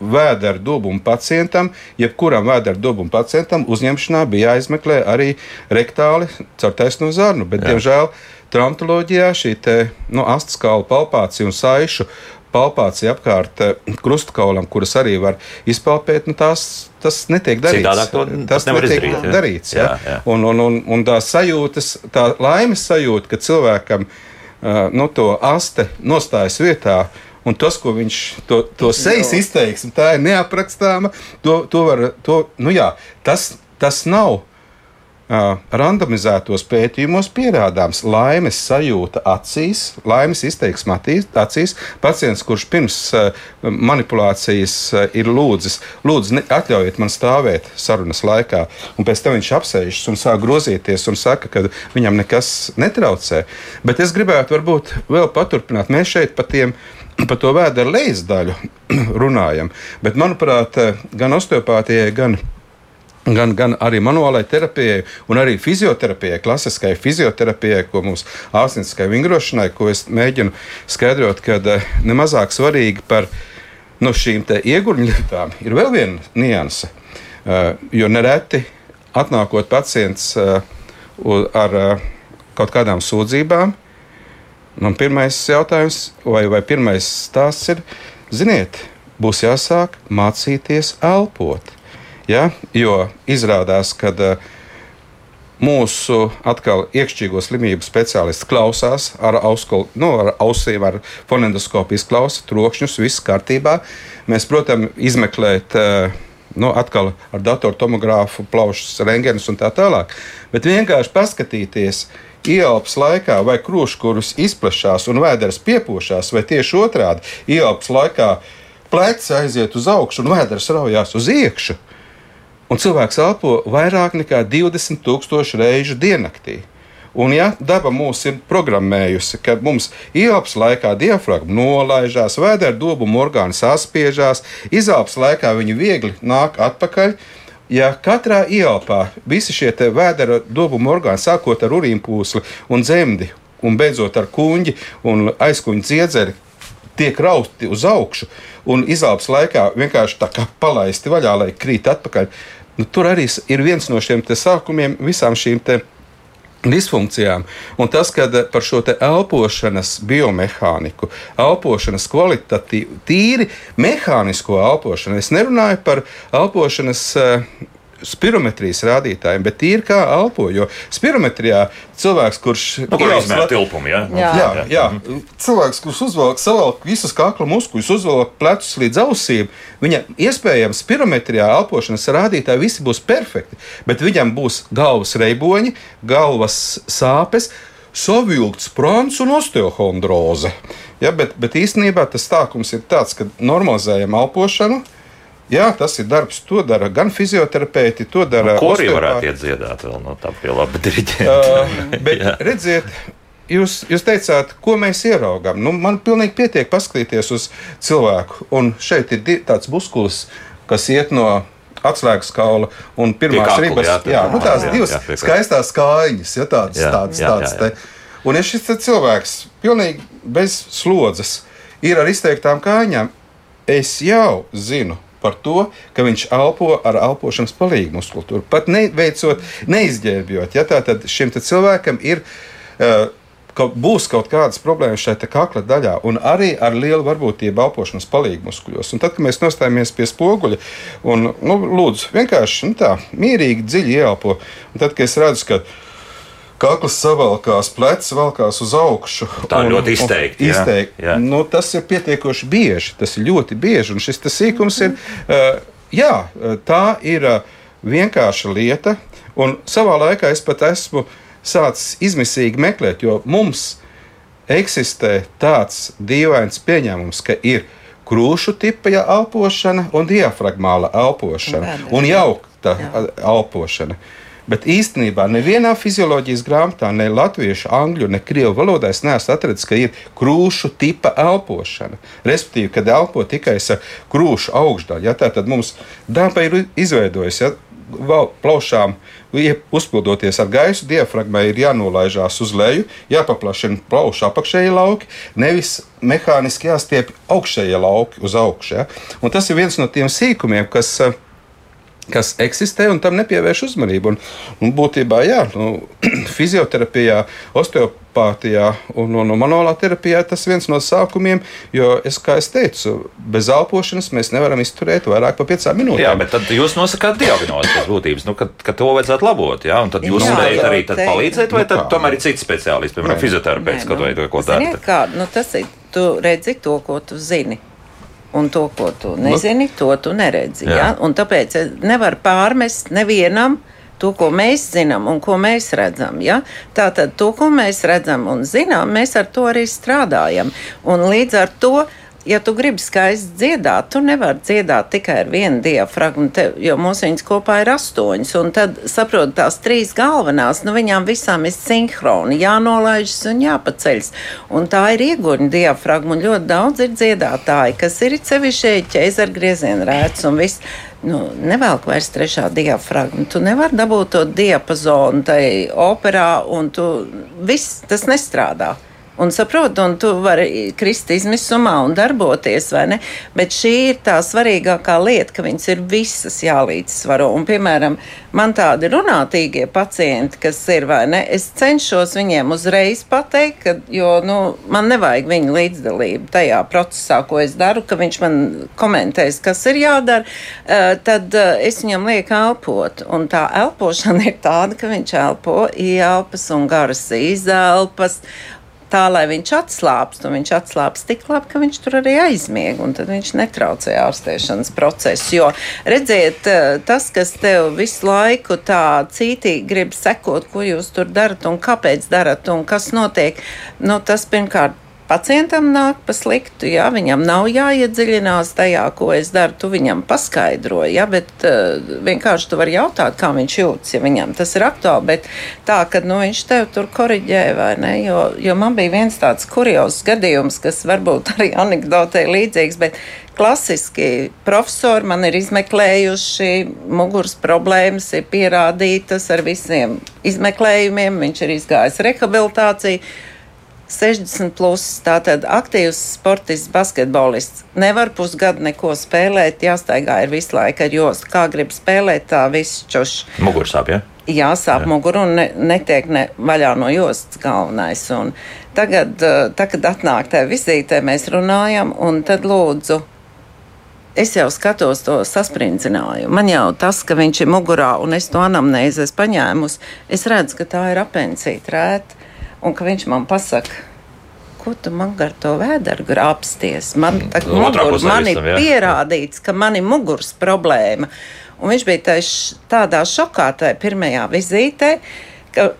vēdera dubuma pacientam, jebkuram vēdera dubuma pacientam uzņemšanā bija jāizmeklē arī rektāli caur taisno zarnu. Bet, Jā. diemžēl, traumatoloģijā šī te, nu, astes kaula palpācija un saišu palpācija apkārt eh, krustkaulam, kuras arī var izpalpēt, nu, tās, tas netiek darīts. Citādāk to, tas netiek izdarīt, darīts. Ja? Jā, jā. Un, un, un, un tā sajūtas, tā laimes sajūta, ka cilvēkam uh, nu, to aste nostājas vietā. Un tas, ko viņš to, to sejas izteiksme, tā ir neaprakstāma. To, to var, to, nu jā, tas, tas nav uh, randomizētos pētījumos pierādāms laimes sajūta acīs, laimes izteiksme acīs. Pacients, kurš pirms uh, manipulācijas uh, ir lūdzis, lūdzu, ne, atļaujiet man stāvēt sarunas laikā, un pēc tam viņš apsēžas un sāk grozīties un saka, ka viņam nekas netraucē. Bet es gribētu varbūt vēl paturpināt. Mēs šeit par tiem par to vēdera lejas daļu runājam. Bet, manuprāt, gan osteopātijai, gan Gan, gan arī manuālai terapijai, un arī fizioterapijai, klasiskajai fizioterapijai, ko mums ārstnieciskai vingrošanai, ko es mēģinu skaidrot, ka eh, nemazāk svarīgi par no šīm ieguļu lietām ir vēl viena nianse. Uh, jo nereti atnākot pacients uh, ar kaut kādām sūdzībām, Man pirmais jautājums, vai, vai pirmais stāsts ir, ziniet, būs jāsāk mācīties elpot. Ja? Jo izrādās, ka uh, mūsu atkal iekšķīgo slimību speciālists klausās ar, auskol, nu, ar ausīm, ar fonendoskopijas klausu, trokšņus, viss kārtībā. Mēs, protams, izmeklēt. Uh, nu, atkal ar datortomogrāfu, plaušas, rengenus un tā tālāk. Bet vienkārši paskatīties, uh, ieelpas laikā vai krūškurus izplešās un vēders piepošās, vai tieši otrādi ieelpas laikā pleci aiziet uz augšu un vēders raujās uz iekšu. Un cilvēks elpo vairāk nekā 20,000 reižu diennaktī. Un, ja daba mūs ir programmējusi, ka mums ieelpas laikā diafragma nolaižās, vēdera dobuma orgāni saspiežās, izelpas laikā viņi viegli nāk atpakaļ, ja katrā ielpā visi šie vēdera dobuma orgāni, sākot ar urīnpūsli un dzemdi, un beidzot ar kuģi un aizkuņa dziedzeri, tiek rauti uz augšu un izelpas laikā vienkārši tā kā palaisti vaļā, lai krīt atpakaļ. Nu, tur arī ir viens no šiem sākumiem visām šīm disfunkcijām. Un tas, ka par šo elpošanas biomehāniku, elpošanas kvalitatīvu, tīri mehānisko elpošanu, es nerunāju par elpošanas uh, spirometrijas rādītājiem, bet tīri kā elpo. Jo spirometrijā cilvēks, kurš nu, izmēra tilpumu, ja? jā. Jā, jā, jā. cilvēks, kurš uzvelk savalk visus kakla muskuļus, uzvelk plecus līdz ausīm, viņam iespējams spirometrijā elpošanas rādītāji visi būs perfekti, bet viņam būs galvas reiboņi, galvas sāpes. Savilkts prāns un osteohondroze. Ja, bet, bet īstenībā tas stākums ir tāds, ka normalizējam elpošanu, Jā, tas ir darbs, to dara gan fizioterapeiti, to dara. Nu, ko arī varētu iet dziedāt vēl no tā pie laba diriģenta? Uh, bet redziet, jūs, jūs teicāt, ko mēs ieraugām. Nu, man pilnīgi pietiek paskatīties uz cilvēku. Un šeit ir tāds muskulis, kas iet no atslēgas kaula un pirmās kakli, ribas. Jā, jā, nu, tās jā, divas jā, jā, skaistās kājiņas, ja tādas, jā, tādas, jā, tādas jā, jā. Un ja šis cilvēks pilnīgi bez slodzes ir ar izteiktām kājām, es jau zinu, par to, ka viņš elpo ar elpošanas palīgu muskultūru. Pat neveicot, neizģērbjot. Ja, tad šim cilvēkam ir. Uh, ka būs kaut kādas problēmas šajā kakla daļā, un arī ar lielu varbūtību elpošanas palīgu muskuļos. Un tad, kad mēs nostājamies pie spoguļa un, nu, lūdzu, vienkārši nu, tā, mierīgi, dziļi ieelpo, un tad, kad es redzu, ka kakls savalkās, plecs valkās uz augšu. Tā un, ļoti izteikti. izteikti. Jā, jā. Nu, tas ir pietiekoši bieži. Tas ir ļoti bieži. Un šis sīkums ir, uh, jā, tā ir uh, vienkārša lieta. Un savā laikā es pat esmu sācis izmisīgi meklēt, jo mums eksistē tāds dīvains pieņēmums, ka ir krūšu tipa elpošana un diafragmāla elpošana un, un jaukta elpošana. Jā. Bet īstenībā nevienā fizioloģijas grāmatā, ne latviešu, angļu, ne krievu valodā es neesmu atradzis, ka ir krūšu tipa elpošana. Respektīvi, kad elpo tikai ar krūšu augšdaļu. Ja, tad mums daba ir izveidojusi. Ja, plaušām uzpildoties ar gaisu, diafragmai ir jānolaižās uz leju, jāpaplašina plaušu apakšējie lauki, nevis mehāniski jāstiep augšējie lauki uz augšu. Ja? Un tas ir viens no tiem sīkumiem, kas uh, kas eksistē un tam nepievērš uzmanību. Un, un būtībā, jā, nu, fizioterapijā, osteopātijā un, un, un manuālā terapijā tas viens no sākumiem, jo, es, kā es teicu, bez elpošanas mēs nevaram izturēt vairāk par piecām minūtēm. Jā, bet tad jūs nosakāt diagnozi pēc būtības, nu, ka, ka to vajadzētu labot, jā, un tad jūs spējat arī tad palīdzēt, vai nu, tad tomēr ir cits speciālists, piemēram, fizioterapeits, kaut vai ko tādu. Nu, tas ir, tu redzi to, ko tu zini. Un to, ko tu nezini, to tu neredzi. Jā. Ja? Un tāpēc nevar pārmest nevienam to, ko mēs zinām un ko mēs redzam. Ja? Tātad to, ko mēs redzam un zinām, mēs ar to arī strādājam. Un līdz ar to ja tu gribi skaisti dziedāt, tu nevari dziedāt tikai ar vienu diafragmu, te, jo mums viņas kopā ir astoņas. Un tad saprot, tās trīs galvenās, nu viņām visām ir sinhroni, jānolaižas un jāpaceļas. Un tā ir ieguņa diafragma, un ļoti daudz ir dziedātāji, kas ir sevišķi ķēzara grieziena rēts un viss. Nu, nevelk vairs trešā diafragma. Tu nevari dabūt to diapazonu tajā operā, un tu, viss tas nestrādā un saproti, un tu vari krist izmisumā un darboties, vai ne? Bet šī ir tā svarīgākā lieta, ka viņas ir visas jālīdzsvaro. Un, piemēram, man tādi runātīgie pacienti, kas ir, vai ne, es cenšos viņiem uzreiz pateikt, ka, jo, nu, man nevajag viņa līdzdalību tajā procesā, ko es daru, ka viņš man komentēs, kas ir jādara, uh, tad uh, es viņam lieku elpot. Un tā elpošana ir tāda, ka viņš elpo ieelpas un garas izelpas tā, lai viņš atslābst, un viņš atslābst tik labi, ka viņš tur arī aizmieg, un tad viņš netraucē ārstēšanas procesu. Jo, redziet, eh, tas, kas tev visu laiku tā cītīgi grib sekot, ko jūs tur darat un kāpēc darat un kas notiek, nu, tas pirmkārt pacientam nāk pa sliktu, ja viņam nav jāiedziļinās tajā, ko es daru, tu viņam paskaidroji, ja, bet uh, vienkārši tu vari jautāt, kā viņš jūtas, ja viņam tas ir aktuāli, bet tā, ka nu, viņš tev tur koriģē vai ne, jo, jo man bija viens tāds kuriozs gadījums, kas varbūt arī anekdotē līdzīgs, bet klasiski profesori man ir izmeklējuši, muguras problēmas ir pierādītas ar visiem izmeklējumiem, viņš ir izgājis rehabilitāciju 60 plus, tātad aktīvs sportists, basketbolists. Nevar pusgadu neko spēlēt, jāstaigā ir visu laiku ar jostu. Kā grib spēlēt, tā viss čuš. Mugursāp, ja? Jā, sāp jā. muguru un ne, netiek ne, vaļā no jostas galvenais. Un tagad, eh, tā, kad atnāk tā vizītē, mēs runājam, un tad lūdzu. Es jau skatos to sasprindzinājumu. Man jau tas, ka viņš ir mugurā un es to anamnēzi esmu paņēmusi, es redzu, ka tā ir apelsīna rēta un ka viņš man pasaka, ko tu man ar to vēderu grābsties. Man, tā, no, mugur, man ir pierādīts, ka man ir muguras problēma. Un viņš bija tais, tādā šokā tajā pirmajā vizītē, ka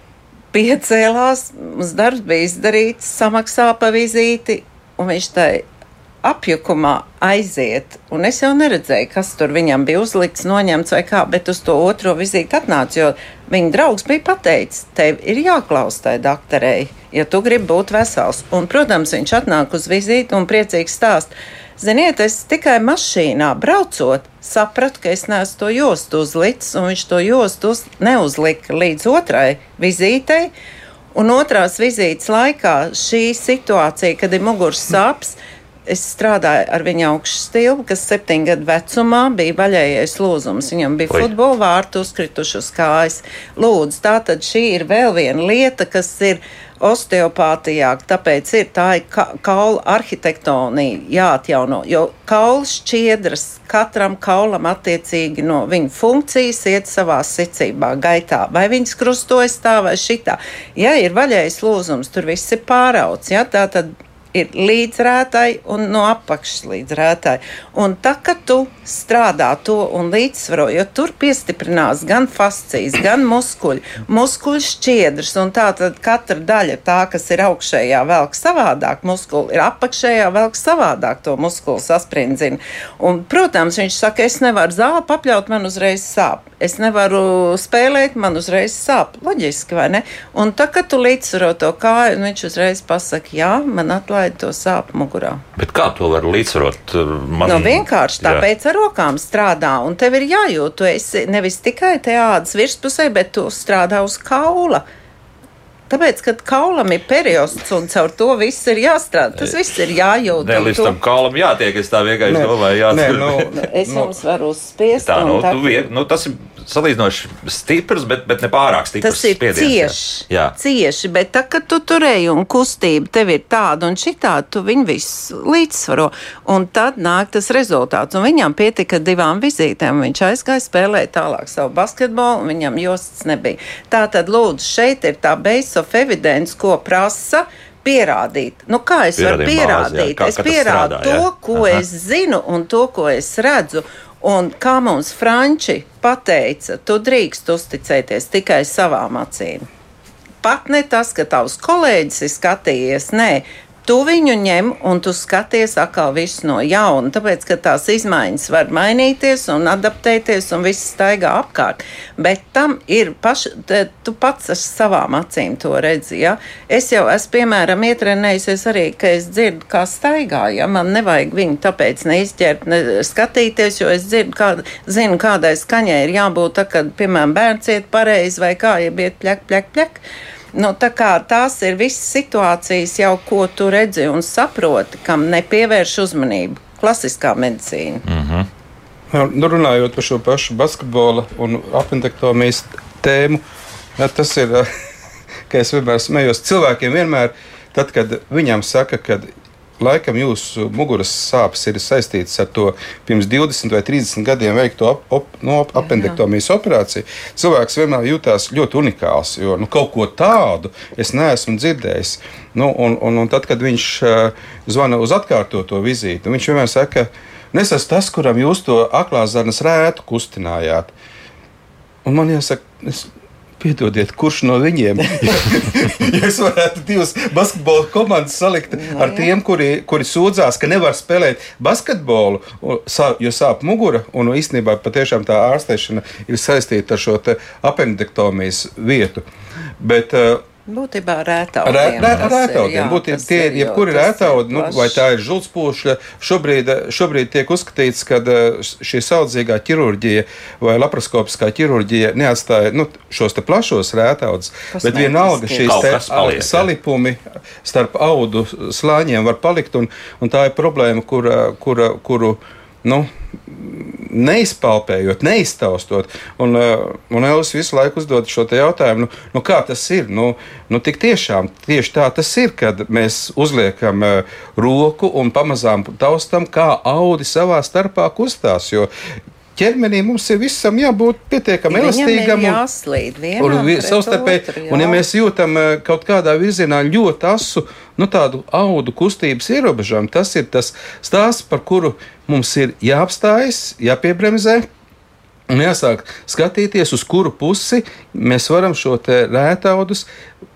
piecēlās, mums darbs bija izdarīts, samaksā pa vizīti, un viņš tai apjukumā aiziet. Un es jau neredzēju, kas tur viņam bija uzlikts, noņemts vai kā, bet uz to otro vizīti atnāca, jo viņa draugs bija pateicis, tev ir jāklaus tai doktorei, ja tu gribi būt vesels. Un, protams, viņš atnāk uz vizīti un priecīgs stāst. Ziniet, es tikai mašīnā braucot, sapratu, ka es neesmu to jostu uzlicis, un viņš to jostu uz, neuzlika līdz otrai vizītei. Un otrās vizītes laikā šī situācija, kad ir muguras sāpes, mm es strādāju ar viņa augšu stilu, kas septiņu gadu vecumā bija vaļējais lūzums. Viņam bija futbola vārtu uzkrituši uz kājas. Lūdzu, tā tad šī ir vēl viena lieta, kas ir osteopātijā, tāpēc ir tā ir ka, kaula arhitektonija jāatjauno, jo kauls šķiedras katram kaulam attiecīgi no viņa funkcijas iet savā secībā, gaitā, vai viņš krustojas tā vai šitā. Ja ir vaļējais lūzums, tur viss ir pārauts, ja, tā tad ir līdzrētai un no apakšas līdzrētai. Un tā, ka tu strādā to un līdzsvaro, jo tur piestiprinās gan fascijas, gan muskuļi, muskuļu šķiedrs, un tā tad katra daļa tā, kas ir augšējā, velk savādāk muskuli, ir apakšējā, velk savādāk to muskuli sasprindzina. Un, protams, viņš saka, es nevaru zāli papļaut, man uzreiz sāp. Es nevaru spēlēt, man uzreiz sāp. Loģiski, vai ne? Un tā, kad tu līdzsvaro to kāju, viņš uzreiz pasaka, jā, man atlaid izlaid to sāpju mugurā. Bet kā to var līdzsvarot? Man... Nu, vienkārši tāpēc jā. ar rokām strādā, un tev ir jājūt, tu esi nevis tikai te ādas virspusē, bet tu strādā uz kaula. Tāpēc, kad kaulam ir periods un caur to viss ir jāstrādā, tas viss ir jājūt. Nē, līdz tam kaulam jātiek, es tā vienkārši domāju, jāatcerās. Nu, es nu, jums varu uzspiest. Tā, nu, tā, vien, nu, tas ir salīdzinoši stiprs, bet, bet ne pārāk stiprs. Tas ir spiediens, cieši, jā. cieši, bet tā, kad tu turēji un kustība tev ir tāda un šitā, tu viņu visu līdzsvaro. Un tad nāk tas rezultāts. Un viņam pietika divām vizītēm. Viņš aizgāja spēlēt tālāk savu basketbolu, un viņam josts nebija. Tā tad lūdzu, šeit ir tā base of evidence, ko prasa pierādīt. Nu, kā es varu pierādīt? Bāzi, jā, kā, es pierādu strādā, to, jā. ko Aha. es zinu un to, ko es redzu. Un kā mums franči pateica, tu drīkst uzticēties tikai savām acīm. Pat ne tas, ka tavs kolēģis ir skatījies, nē, tu viņu ņem un tu skaties atkal visu no jauna. Tāpēc, ka tās izmaiņas var mainīties un adaptēties un viss staigā apkārt. Bet tam ir paši, tu pats ar savām acīm to redzi. Ja? Es jau esmu, piemēram, ietrenējusies arī, ka es dzirdu, kā staigā. Ja? Man nevajag viņu tāpēc neizķert, ne skatīties, jo es dzirdu, kā, zinu, kādai skaņai ir jābūt, tā, kad, piemēram, bērns iet pareizi vai kā, ja iet pļak, pļak, pļak. Nu, tās ir visas situācijas, jau ko tu redzi un saproti, kam nepievērš uzmanību. Klasiskā medicīna. Mm -hmm. nu, runājot par šo pašu basketbola un apendektomijas tēmu, jā, tas ir, ka es vienmēr smējos cilvēkiem vienmēr, tad, kad viņam saka, ka laikam jūsu muguras sāpes ir saistītas ar to pirms 20 vai 30 gadiem veikto op, op, no, apendektomijas operāciju. Cilvēks vienmēr jutās ļoti unikāls, jo nu, kaut ko tādu es neesmu dzirdējis. Nu, un, un, un tad, kad viņš uh, zvana uz atkārtoto vizīti, viņš vienmēr saka, es esmu tas, kuram jūs to aklās zarnas rētu kustinājāt. Un man jāsaka, es Piedodiet, kurš no viņiem? ja es varētu divas basketbola komandas salikt no, ar tiem, kuri, kuri sūdzās, ka nevar spēlēt basketbolu, jo sāp mugura. Un īstenībā patiešām tā ārstēšana ir saistīta ar šo apendektomijas vietu. Bet, uh, Būtībā rētaudiem. Rē, rē, rētaudiem. Būtībā tie ir jebkuri rētaudi, nu, vai tā ir žultspūšļa. Šobrīd, šobrīd tiek uzskatīts, ka šī saudzīgā ķirurģija vai laparoskopiskā ķirurģija neatstāja nu, šos te plašos rētaudus, bet vienalga šīs te paliek, salipumi starp audu slāņiem var palikt, un, un tā ir problēma, kura, kura, kuru, nu, neizpalpējot, neiztaustot. Un, eh, un Elvis visu laiku uzdod šo jautājumu, nu, nu kā tas ir? Nu, nu, tik tiešām tieši tā tas ir, kad mēs uzliekam uh, roku un pamazām taustam, kā audi savā starpā kustās. Jo ķermenī mums ir visam jābūt pietiekami elastīgam. Jāslīd un, un savstarpēji. Un ja mēs jūtam eh, kaut kādā virzienā ļoti asu, nu tādu audu kustības ierobežojumu, tas ir tas stāsts, par kuru mums ir jāapstājas, jāpiebremzē. Un jāsāk skatīties, uz kuru pusi mēs varam šo rētaudus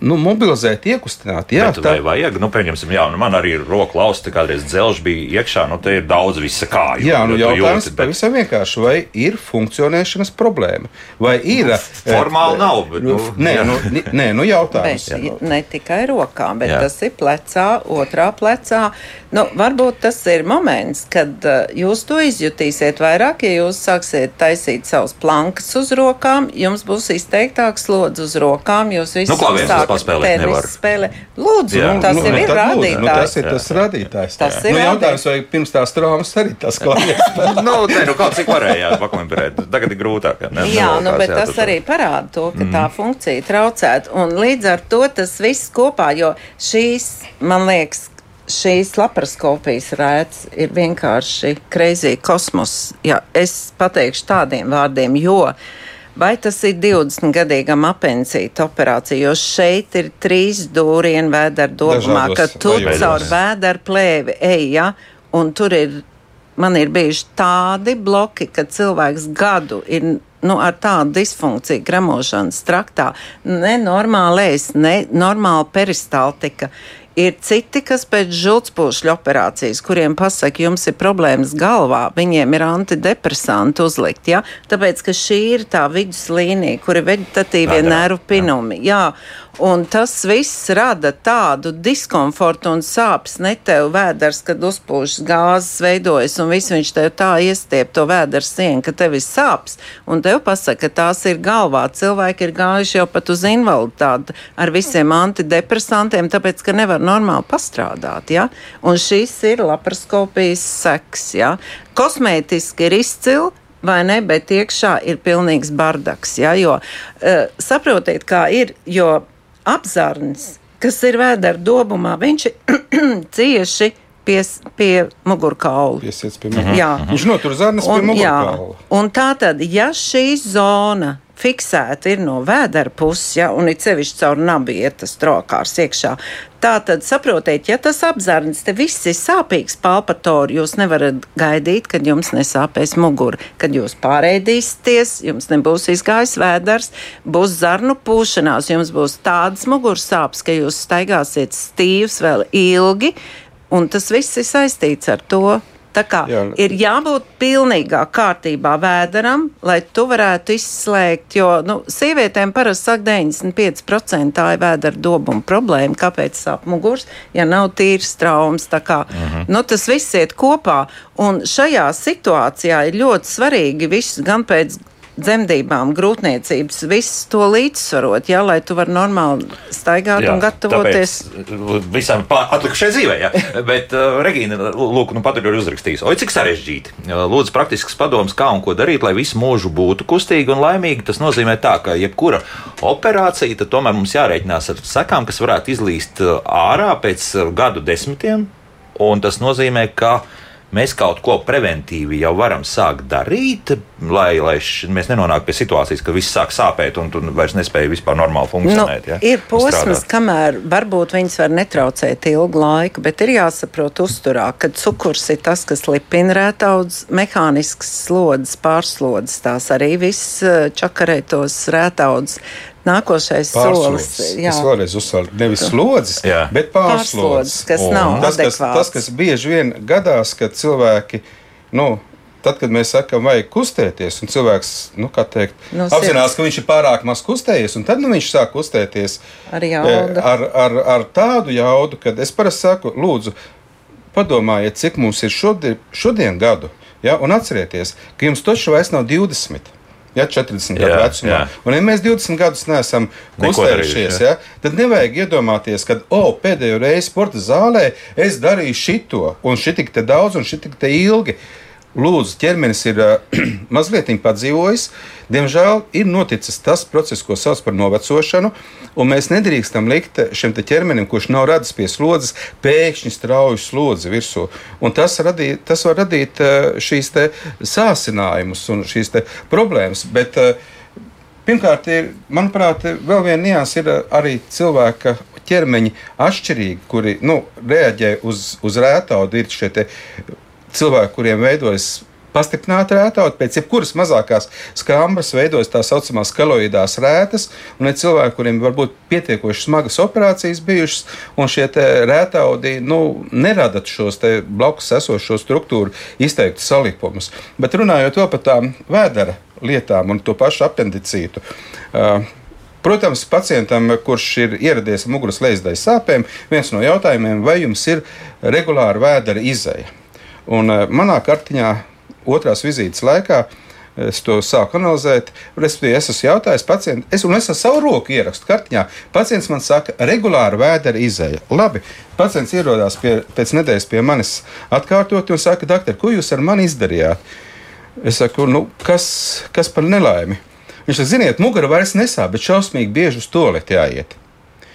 nu, mobilizēt, iekustināt. Jā, Bet, tā ir. Vajag, nu, pieņemsim, jā, nu, man arī ir roka lausta, kādreiz dzelžs bija iekšā, nu, te ir daudz visa kāju. Jā, nu, jautājums jūti, bet... pavisam vienkārši, vai ir funkcionēšanas problēma? Vai ir? Nu, eh, formāli e, nav, bet, nu, nē, nu, nē, nu, jautājums. Bet, ne tikai rokām, bet jā. tas ir plecā, otrā plecā. Nu, varbūt tas ir moments, kad uh, jūs to izjutīsiet vairāk, ja jūs sāksiet taisīt savus plankas uz rokām, jums būs izteiktāks slodzi uz rokām, jūs visi nu, sākat paspēlēt nevar. Spēlē. Lūdzu, jā. tas nu, nu, ir rādītājs. Nu, tas ir tas rādītājs. Tas jā. ir nu, jautājums, vai pirms tās traumas arī tas klājās. nu, ne, nu, kaut cik varēja pakomentēt. Tagad ir grūtāk. Ne, jā, nu, bet jā, tas arī parāda to, ka mm. tā funkcija traucētu. Un līdz ar to tas viss kopā, jo šīs, man liekas, šīs laparoskopijas rēts ir vienkārši kreizī kosmos. Jā, es pateikšu tādiem vārdiem, jo uh, Vai tas ir 20-gadīgam apelsīta operācija, jo šeit ir trīs dūrienu vēdera domā, ka tu caur vēdera plēvi ej, ja, un tur ir, man ir bijuši tādi bloki, ka cilvēks gadu ir nu, ar tādu disfunkciju, gramošanas traktā, nenormālais, ne normāla peristaltika. Ir citi, kas pēc žultspūšļa operācijas, kuriem pasaka, jums ir problēmas galvā, viņiem ir antidepresanti uzlikt. Ja? Tāpēc, ka šī ir tā viduslīnija, kur ir vegetatīvie nervu pinumi. Jā. Jā. Un tas viss rada tādu diskomfortu un sāpes. Ne tev vēders, kad uzpūšas gāzes, veidojas, un viss viņš tev tā iestiep to vēders sienu, ka tev ir sāpes. Un tev pasaka, ka tās ir galvā. Cilvēki ir gājuši jau pat uz invaliditāti ar visiem antidepresantiem, tāpēc, ka nevar normāli pastrādāt. Ja? Un šis ir laparoskopijas seks. Ja? Kosmētiski ir izcili, vai ne, bet iekšā ir pilnīgs bardaks. Ja, jo uh, saprotiet, kā ir, jo apzarnis, kas ir vēdera dobumā, viņš ir cieši pie, pie mugurkaula. Piesiets pie mugurkaula. Jā. Viņš notur zarnas un, pie mugurkaula. Jā. Un tā tad, ja šī zona fiksēta ir no vēdera puses, ja, un it sevišķi caur nabi iet tas trokārs iekšā. Tā tad saprotiet, ja tas apzārnis te viss ir sāpīgs palpatori, jūs nevarat gaidīt, kad jums nesāpēs mugura. Kad jūs pārēdīsieties, jums nebūs izgājis vēders, būs zarnu pūšanās, jums būs tādas muguras sāpes, ka jūs staigāsiet stīvs vēl ilgi, un tas viss ir saistīts ar to. Tā kā Jā. ir jābūt pilnīgā kārtībā vēderam, lai tu varētu izslēgt, jo nu, sievietēm parasti saka 95% tā ir vēdera dobuma problēma, kāpēc sāp muguras, ja nav tīrs traumas. Kā, uh mhm. -huh. nu, tas viss iet kopā, un šajā situācijā ir ļoti svarīgi viss gan pēc dzemdībām, grūtniecības, visu to līdzsvarot, jā, lai tu vari normāli staigāt jā, un gatavoties. Visam atlikušajai dzīvē, jā. Bet, uh, Regīna, lūk, nu pat ir uzrakstījis, oi, cik sarežģīti. Lūdzu, praktisks padoms, kā un ko darīt, lai visu mūžu būtu kustīgi un laimīgi. Tas nozīmē tā, ka jebkura operācija, tad tomēr mums jārēķinās ar sekām, kas varētu izlīst uh, ārā pēc uh, gadu desmitiem. Un tas nozīmē, ka mēs kaut ko preventīvi jau varam sākt darīt, lai, lai š, mēs nenonāktu pie situācijas, ka viss sāk sāpēt un tu vairs nespēji vispār normāli funkcionēt. Nu, ja? Ir posms, kamēr varbūt viņas var netraucēt ilgu laiku, bet ir jāsaprot uzturā, ka cukurs ir tas, kas lipina rētaudz, mehānisks slodzes, pārslodzes, tās arī viss eh, čakarētos rētaudz Nākošais solis. Jā, es vēlreiz uzsveru, nevis slodzes, jā. bet pārslodzes. Kas un nav tas, kas, tas, kas bieži vien gadās, kad cilvēki, nu, tad, kad mēs sakām, vajag kustēties, un cilvēks nu, teikt, no apzinās, ka viņš ir pārāk maz kustējies, un tad nu, viņš sāk kustēties ar, jauda. ar, ar, ar tādu jaudu, ka es parasti saku, lūdzu, padomājiet, cik mums ir šodien, šodien gadu, ja, un atcerieties, ka jums taču vairs nav 20. Ja, 40 gadu jā, vecumā. Jā. Un, ja mēs 20 gadus neesam kustējušies, ja, tad nevajag iedomāties, ka, oh, pēdējo reizi sporta zālē es darīju šito, un šī tik daudz, un šī tik ilgi. Lūdzu, ķermenis ir uh, mazliet padzīvojis. Diemžēl ir noticis tas process, ko sauc par novecošanu, un mēs nedrīkstam likt šim ķermenim, kurš nav radis pie slodzes, pēkšņi strauju slodzi virsū. Un tas, radī, tas var radīt uh, šīs sācinājumus un šīs problēmas. Bet, uh, Pirmkārt, ir, manuprāt, vēl viena nianses ir arī cilvēka ķermeņa atšķirīgi, kuri nu, reaģē uz, uz rētaudu. Ir šie cilvēki, kuriem veidojas pastiprināta rētauta, pēc jebkuras mazākās skāmbas veidojas tā saucamās skaloidās rētas, un ir cilvēki, kuriem var būt pietiekoši smagas operācijas bijušas, un šie rētaudi nu, nerada šos blakus esošo struktūru izteiktu salipumus. Bet runājot par tām vēdera lietām un to pašu apendicītu. Uh, Protams, pacientam, kurš ir ieradies ar muguras lejas sāpēm, viens no jautājumiem, vai jums ir regulāra vēdera izēja. Un uh, manā kartiņā otrās vizītes laikā es to sāku analizēt. Respektīvi, es esmu jautājis pacientam, es, un es ar savu roku ierakstu kartiņā. Pacients man saka, regulāri vēdera izēja. Labi, pacients ierodās pie, pēc nedēļas pie manis atkārtot un saka, doktor, ko jūs ar mani izdarījāt? Es saku, nu, kas, kas par nelaimi? Viņš saka, ziniet, mugura vairs nesāp, bet šausmīgi bieži uz to lietu jāiet.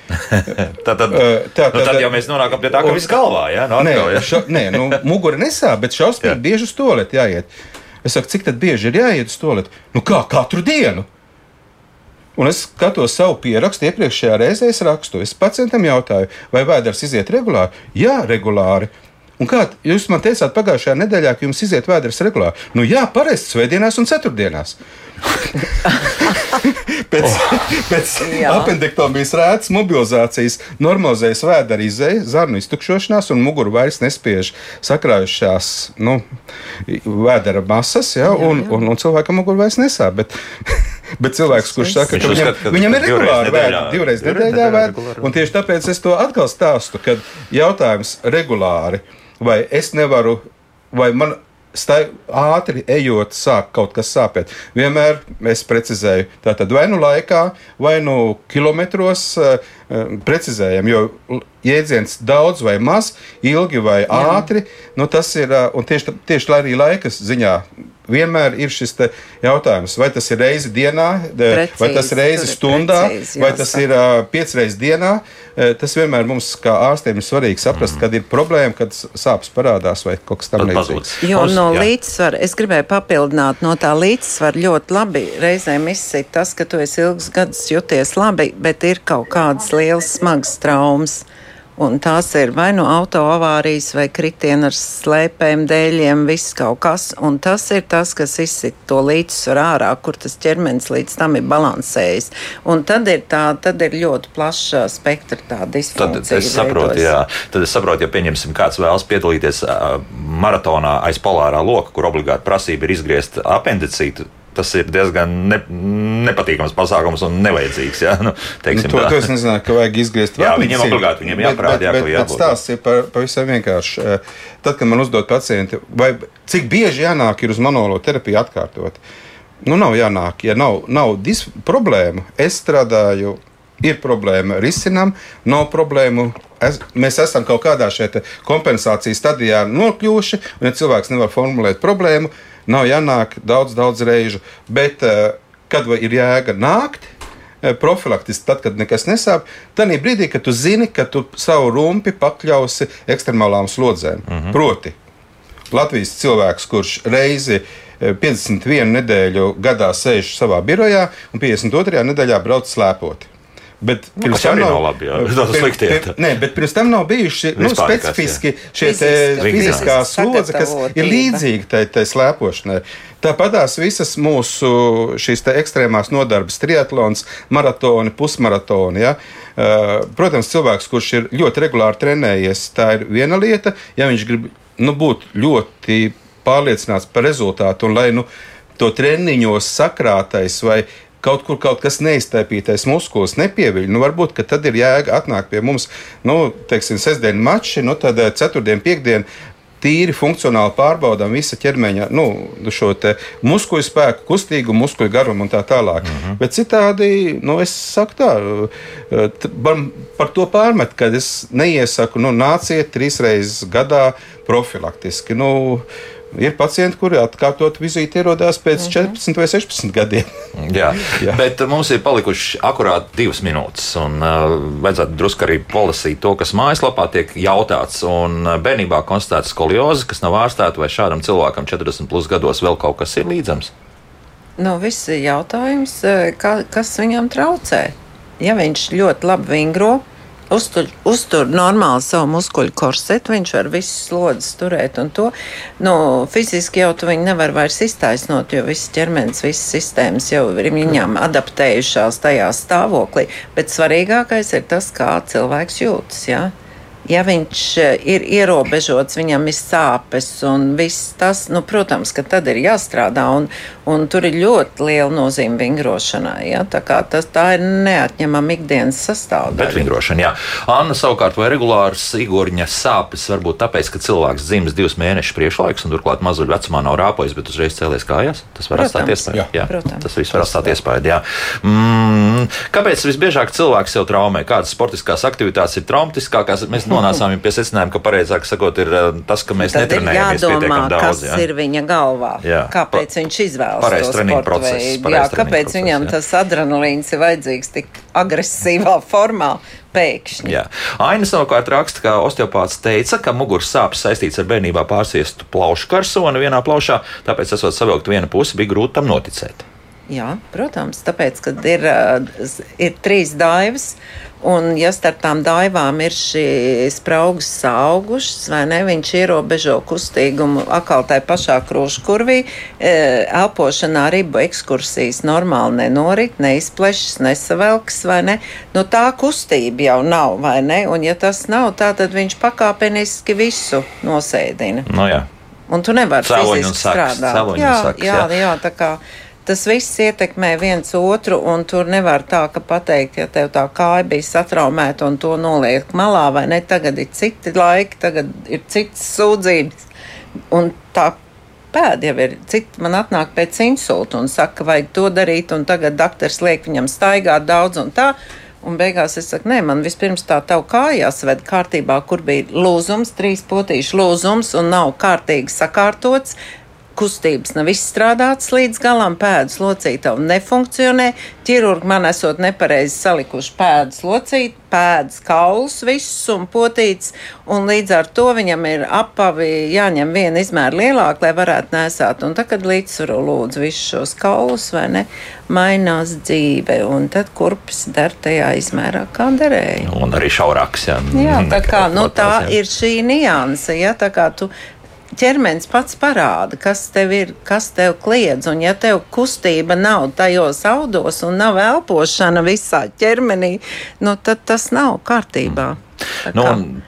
tad, tad, uh, tā, nu, tad jau mēs nonākam pie tā, ka viss galvā ir. Nu, nē, ja? šo, nē nu, mugura nesāp, bet šausmīgi bieži uz to lietu jāiet. Es saku, cik bieži ir jāiet uz to lietu? Nu, kā katru dienu. Un es skatos savu pierakstu, iepriekšējā reizē es rakstu. Es pacientam jautāju, vai vēders iziet regulāri? Jā, regulāri. Un kā jūs man teicāt pagājušajā nedēļā, ka jums iziet vēders regulāri? Nu jā, parasti svētdienās un ceturtdienās. pēc oh. pēc apendektomijas rētas mobilizācijas normalizējas vēdera izēja, zarnu iztukšošanās un muguru vairs nespiež sakrājušās nu, vēdera masas, ja, un, jā, jā. Un, un cilvēkam muguru vairs nesāp. Bet, Bet cilvēks, kurš saka, ka viņam, viņam ir regulāri vēdera, divreiz nedēļā vēdera, un tieši tāpēc es to atkal stāstu, kad jautājums regulāri, vai es nevaru, vai man stai, ātri ejot, sāk kaut kas sāpēt. Vienmēr es precizēju, tātad vai nu laikā, vai nu kilometros, eh, precizējam, jo jēdziens daudz vai maz, ilgi vai Jā. ātri, nu tas ir tieši, tieši arī laikas ziņā vienmēr ir šis jautājums, vai tas ir reizi dienā, precīzi, vai tas ir reizi stundā, precīzi, vai tas ir uh, piecas reizes dienā. Tas vienmēr mums, kā ārstiem, ir svarīgi saprast, mm. kad ir problēma, kad sāpes parādās vai kaut kas tamlīdzīgs. Jo no līdzsvara es gribēju papildināt, no tā līdzsvara ļoti labi reizēm izsit tas, ka tu esi ilgus gadus jūties labi, bet ir kaut kādas lielas smagas traumas. Un tās ir vai nu auto avārijas, vai kritieni ar slēpēm, dēļiem, viss kaut kas. Un tas ir tas, kas izsit to līdzsvaru ārā, kur tas ķermenis līdz tam ir balansējis. Un tad ir, tā, tad ir ļoti plaša spektra tā disfunkcija. Tad es saprotu, jā. Tad es saprotu, ja pieņemsim, kāds vēlas piedalīties maratonā aiz polārā loka, kur obligāti prasība ir izgriezt apendicītu tas ir diezgan ne, nepatīkams pasākums un nevajadzīgs. Jā, nu, teiksim, nu, to, to es nezināju, ka vajag izgriezt. Jā, viņiem obligāti viņiem jāprāt, jā, bet, bet stāsts ir par, pavisam vienkārši. Eh, tad, kad man uzdod pacienti, vai cik bieži jānāk ir uz manuālo terapiju atkārtot, nu nav jānāk, ja nav, nav dis, problēma. Es strādāju. Ir problēma, risinām, nav problēmu. Es, mēs esam kaut kādā šeit kompensācijas stadijā nokļuvuši, un ja cilvēks nevar formulēt problēmu, uh, nav jānāk daudz, daudz reižu. Bet, eh, kad ir jēga nākt, eh, profilaktiski, tad, kad nekas nesāp, tad brīdī, kad tu zini, ka tu savu rumpi pakļausi ekstremālām slodzēm. Uh mhm. -huh. Proti, Latvijas cilvēks, kurš reizi 51 eh, nedēļu gadā sēž savā birojā un 52. nedēļā brauc slēpot. Bet nu, pirms tam nav, nav labi. Jā, tas ir slikti. Nē, bet pirms tam nav bijuši nu, specifiski šie fiziskā slodze, kas ir līdzīga tai, tai slēpošanai. Tāpat tās visas mūsu šīs ekstrēmās nodarbes, triatlons, maratoni, pusmaratoni. Ja? Protams, cilvēks, kurš ir ļoti regulāri trenējies, tā ir viena lieta. Ja viņš grib nu, būt ļoti pārliecināts par rezultātu un lai nu, to treniņos sakrātais vai kaut kur kaut kas neiztaipītais muskulis nepieviļ, nu varbūt tad ir jēga atnākt pie mums, nu, teiksim, sestdienas mači, nu tad eh, ceturtdien, piekdien tīri funkcionāli pārbaudām visu ķermeņa nu, šo muskuļu spēku, kustīgumu, muskuļu garumu un tā tālāk. Mm -hmm. Bet citādi, nu, es saku tā, eh, man par to pārmet, ka es neiesaku, nu, nāciet trīs reizes gadā profilaktiski. Nu, ir pacienti, kuri atkārtot vizīti ierodās pēc -huh. 14 vai 16 gadiem. Jā, Jā. bet mums ir palikuši akurāt divas minūtes, un uh, vajadzētu drusku arī palasīt to, kas mājaslapā tiek jautāts. Un uh, bērnībā konstatēta skolioze, kas nav ārstēta, vai šādam cilvēkam 40 plus gados vēl kaut kas ir līdzams? Nu, viss ir jautājums, uh, ka, kas viņam traucē. Ja viņš ļoti labi vingro, uztur, uztur normāli savu muskuļu korsetu, viņš var visas slodzes turēt. To nu, fiziski jau tu viņu nevar vairs iztaisnot, jo viss ķermenis, visas sistēmas jau ir viņam adaptējušās tajā stāvoklī. Bet svarīgākais ir tas, kā cilvēks jūtas. Ja? Ja viņš eh, ir ierobežots, viņam ir sāpes un viss tas, nu, protams, ka tad ir jāstrādā. Un, un tur ir ļoti liela nozīme vingrošanai. Ja? Tā, tas, tā ir neatņemama ikdienas sastāvdaļa. Bet vingrošana, jā. Anna savukārt vai regulāras igorņa sāpes varbūt tāpēc, ka cilvēks dzimis divus mēnešus priekšlaiks un turklāt mazuļu vecumā nav rāpojis, bet uzreiz cēlies kājās. Tas var atstāt iespēju. Jā, jā. Protams. tas viss var atstāt iespēju. Jā. Mm, kāpēc visbiežāk cilvēks sev traumē? Kādas sportiskās aktivitātes ir traumatiskākās? Mēs nonācām pie secinājuma, ka pareizāk sakot ir eh, tas, ka mēs Tad netrenējamies pietiekami daudz. Kas jā. ir viņa galvā? Jā. Kāpēc pa, viņš izvēlas to sporta veidu? Jā, kāpēc process, viņam jā. tas adrenalīns ir vajadzīgs tik agresīvā formā? Pēkšņi. Jā. Aina savukārt raksta, ka osteopāts teica, ka muguras sāpes saistīts ar bērnībā pārsiestu plaušu karsoni vienā plaušā, tāpēc, esot savilkt viena puse, bija grūti tam noticēt. Jā, protams, tāpēc, ka ir, ir trīs daivas, Un, ja starp tām daivām ir šīs spraugas augušas, vai ne, viņš ierobežo kustīgumu atkal tajā pašā krūškurvī, e, elpošanā ribu ekskursijas normāli nenorit, neizplešas, nesavelks, vai ne. Nu, tā kustība jau nav, vai ne? Un, ja tas nav tā, tad viņš pakāpeniski visu nosēdina. No nu jā. Un tu nevari fiziski strādāt. Jā, saks, jā, jā, jā, tā kā tas viss ietekmē viens otru, un tur nevar tā, ka pateikt, ja tev tā kāja bija satraumēta un to noliek malā, vai ne, tagad ir citi laiki, tagad ir citas sūdzības. Un tā pēda jau ir. Citi man atnāk pēc insulta un saka, ka vajag to darīt, un tagad doktors liek viņam staigāt daudz un tā. Un beigās es saku, nē, man vispirms tā tev kājās ved kārtībā, kur bija lūzums, trīs potīšu lūzums un nav kārtīgi sakārtots kustības nav izstrādātas līdz galam, pēdas locītava nefunkcionē. Ķirurgi man esot nepareizi salikuši pēdas locīt, pēdas kaulus visus un potīts, un līdz ar to viņam ir apavi jāņem viena izmēra lielāka, lai varētu nesāt. Un tad, kad līdzsvaru lūdzu visus šos kaulus, vai ne, mainās dzīve, un tad kurpes der tajā izmērā, kā derēja. Un arī šaurāks, jā. Jā, tā kā, nu tā ir šī nianse, ja, tā kā tu ķermenis pats parāda, kas tev ir, kas tev kliedz. Un, ja tev kustība nav tajos audos un nav elpošana visā ķermenī, nu, tad tas nav kārtībā. Nu,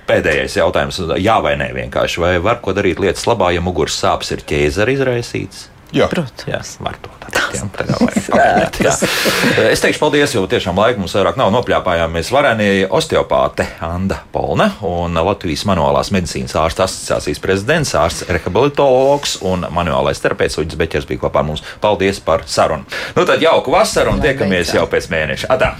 pēdējais jautājums, jā vai nē, vienkārši. Vai var ko darīt lietas labā, ja muguras sāpes ir ķēzara izraisītas? Jā, protams. Jā, var to darīt. es teikšu paldies, jo tiešām laika mums vairāk nav. Nopļāpājāmies varenija osteopāte Anna Polna un Latvijas manuālās medicīnas ārsta asociācijas prezidents, ārsts rehabilitologs un manuālais terapeits Uģis Beķers bija kopā ar mums. Paldies par sarunu. Nu tad jauku vasaru un tiekamies jau pēc mēneša. Atā!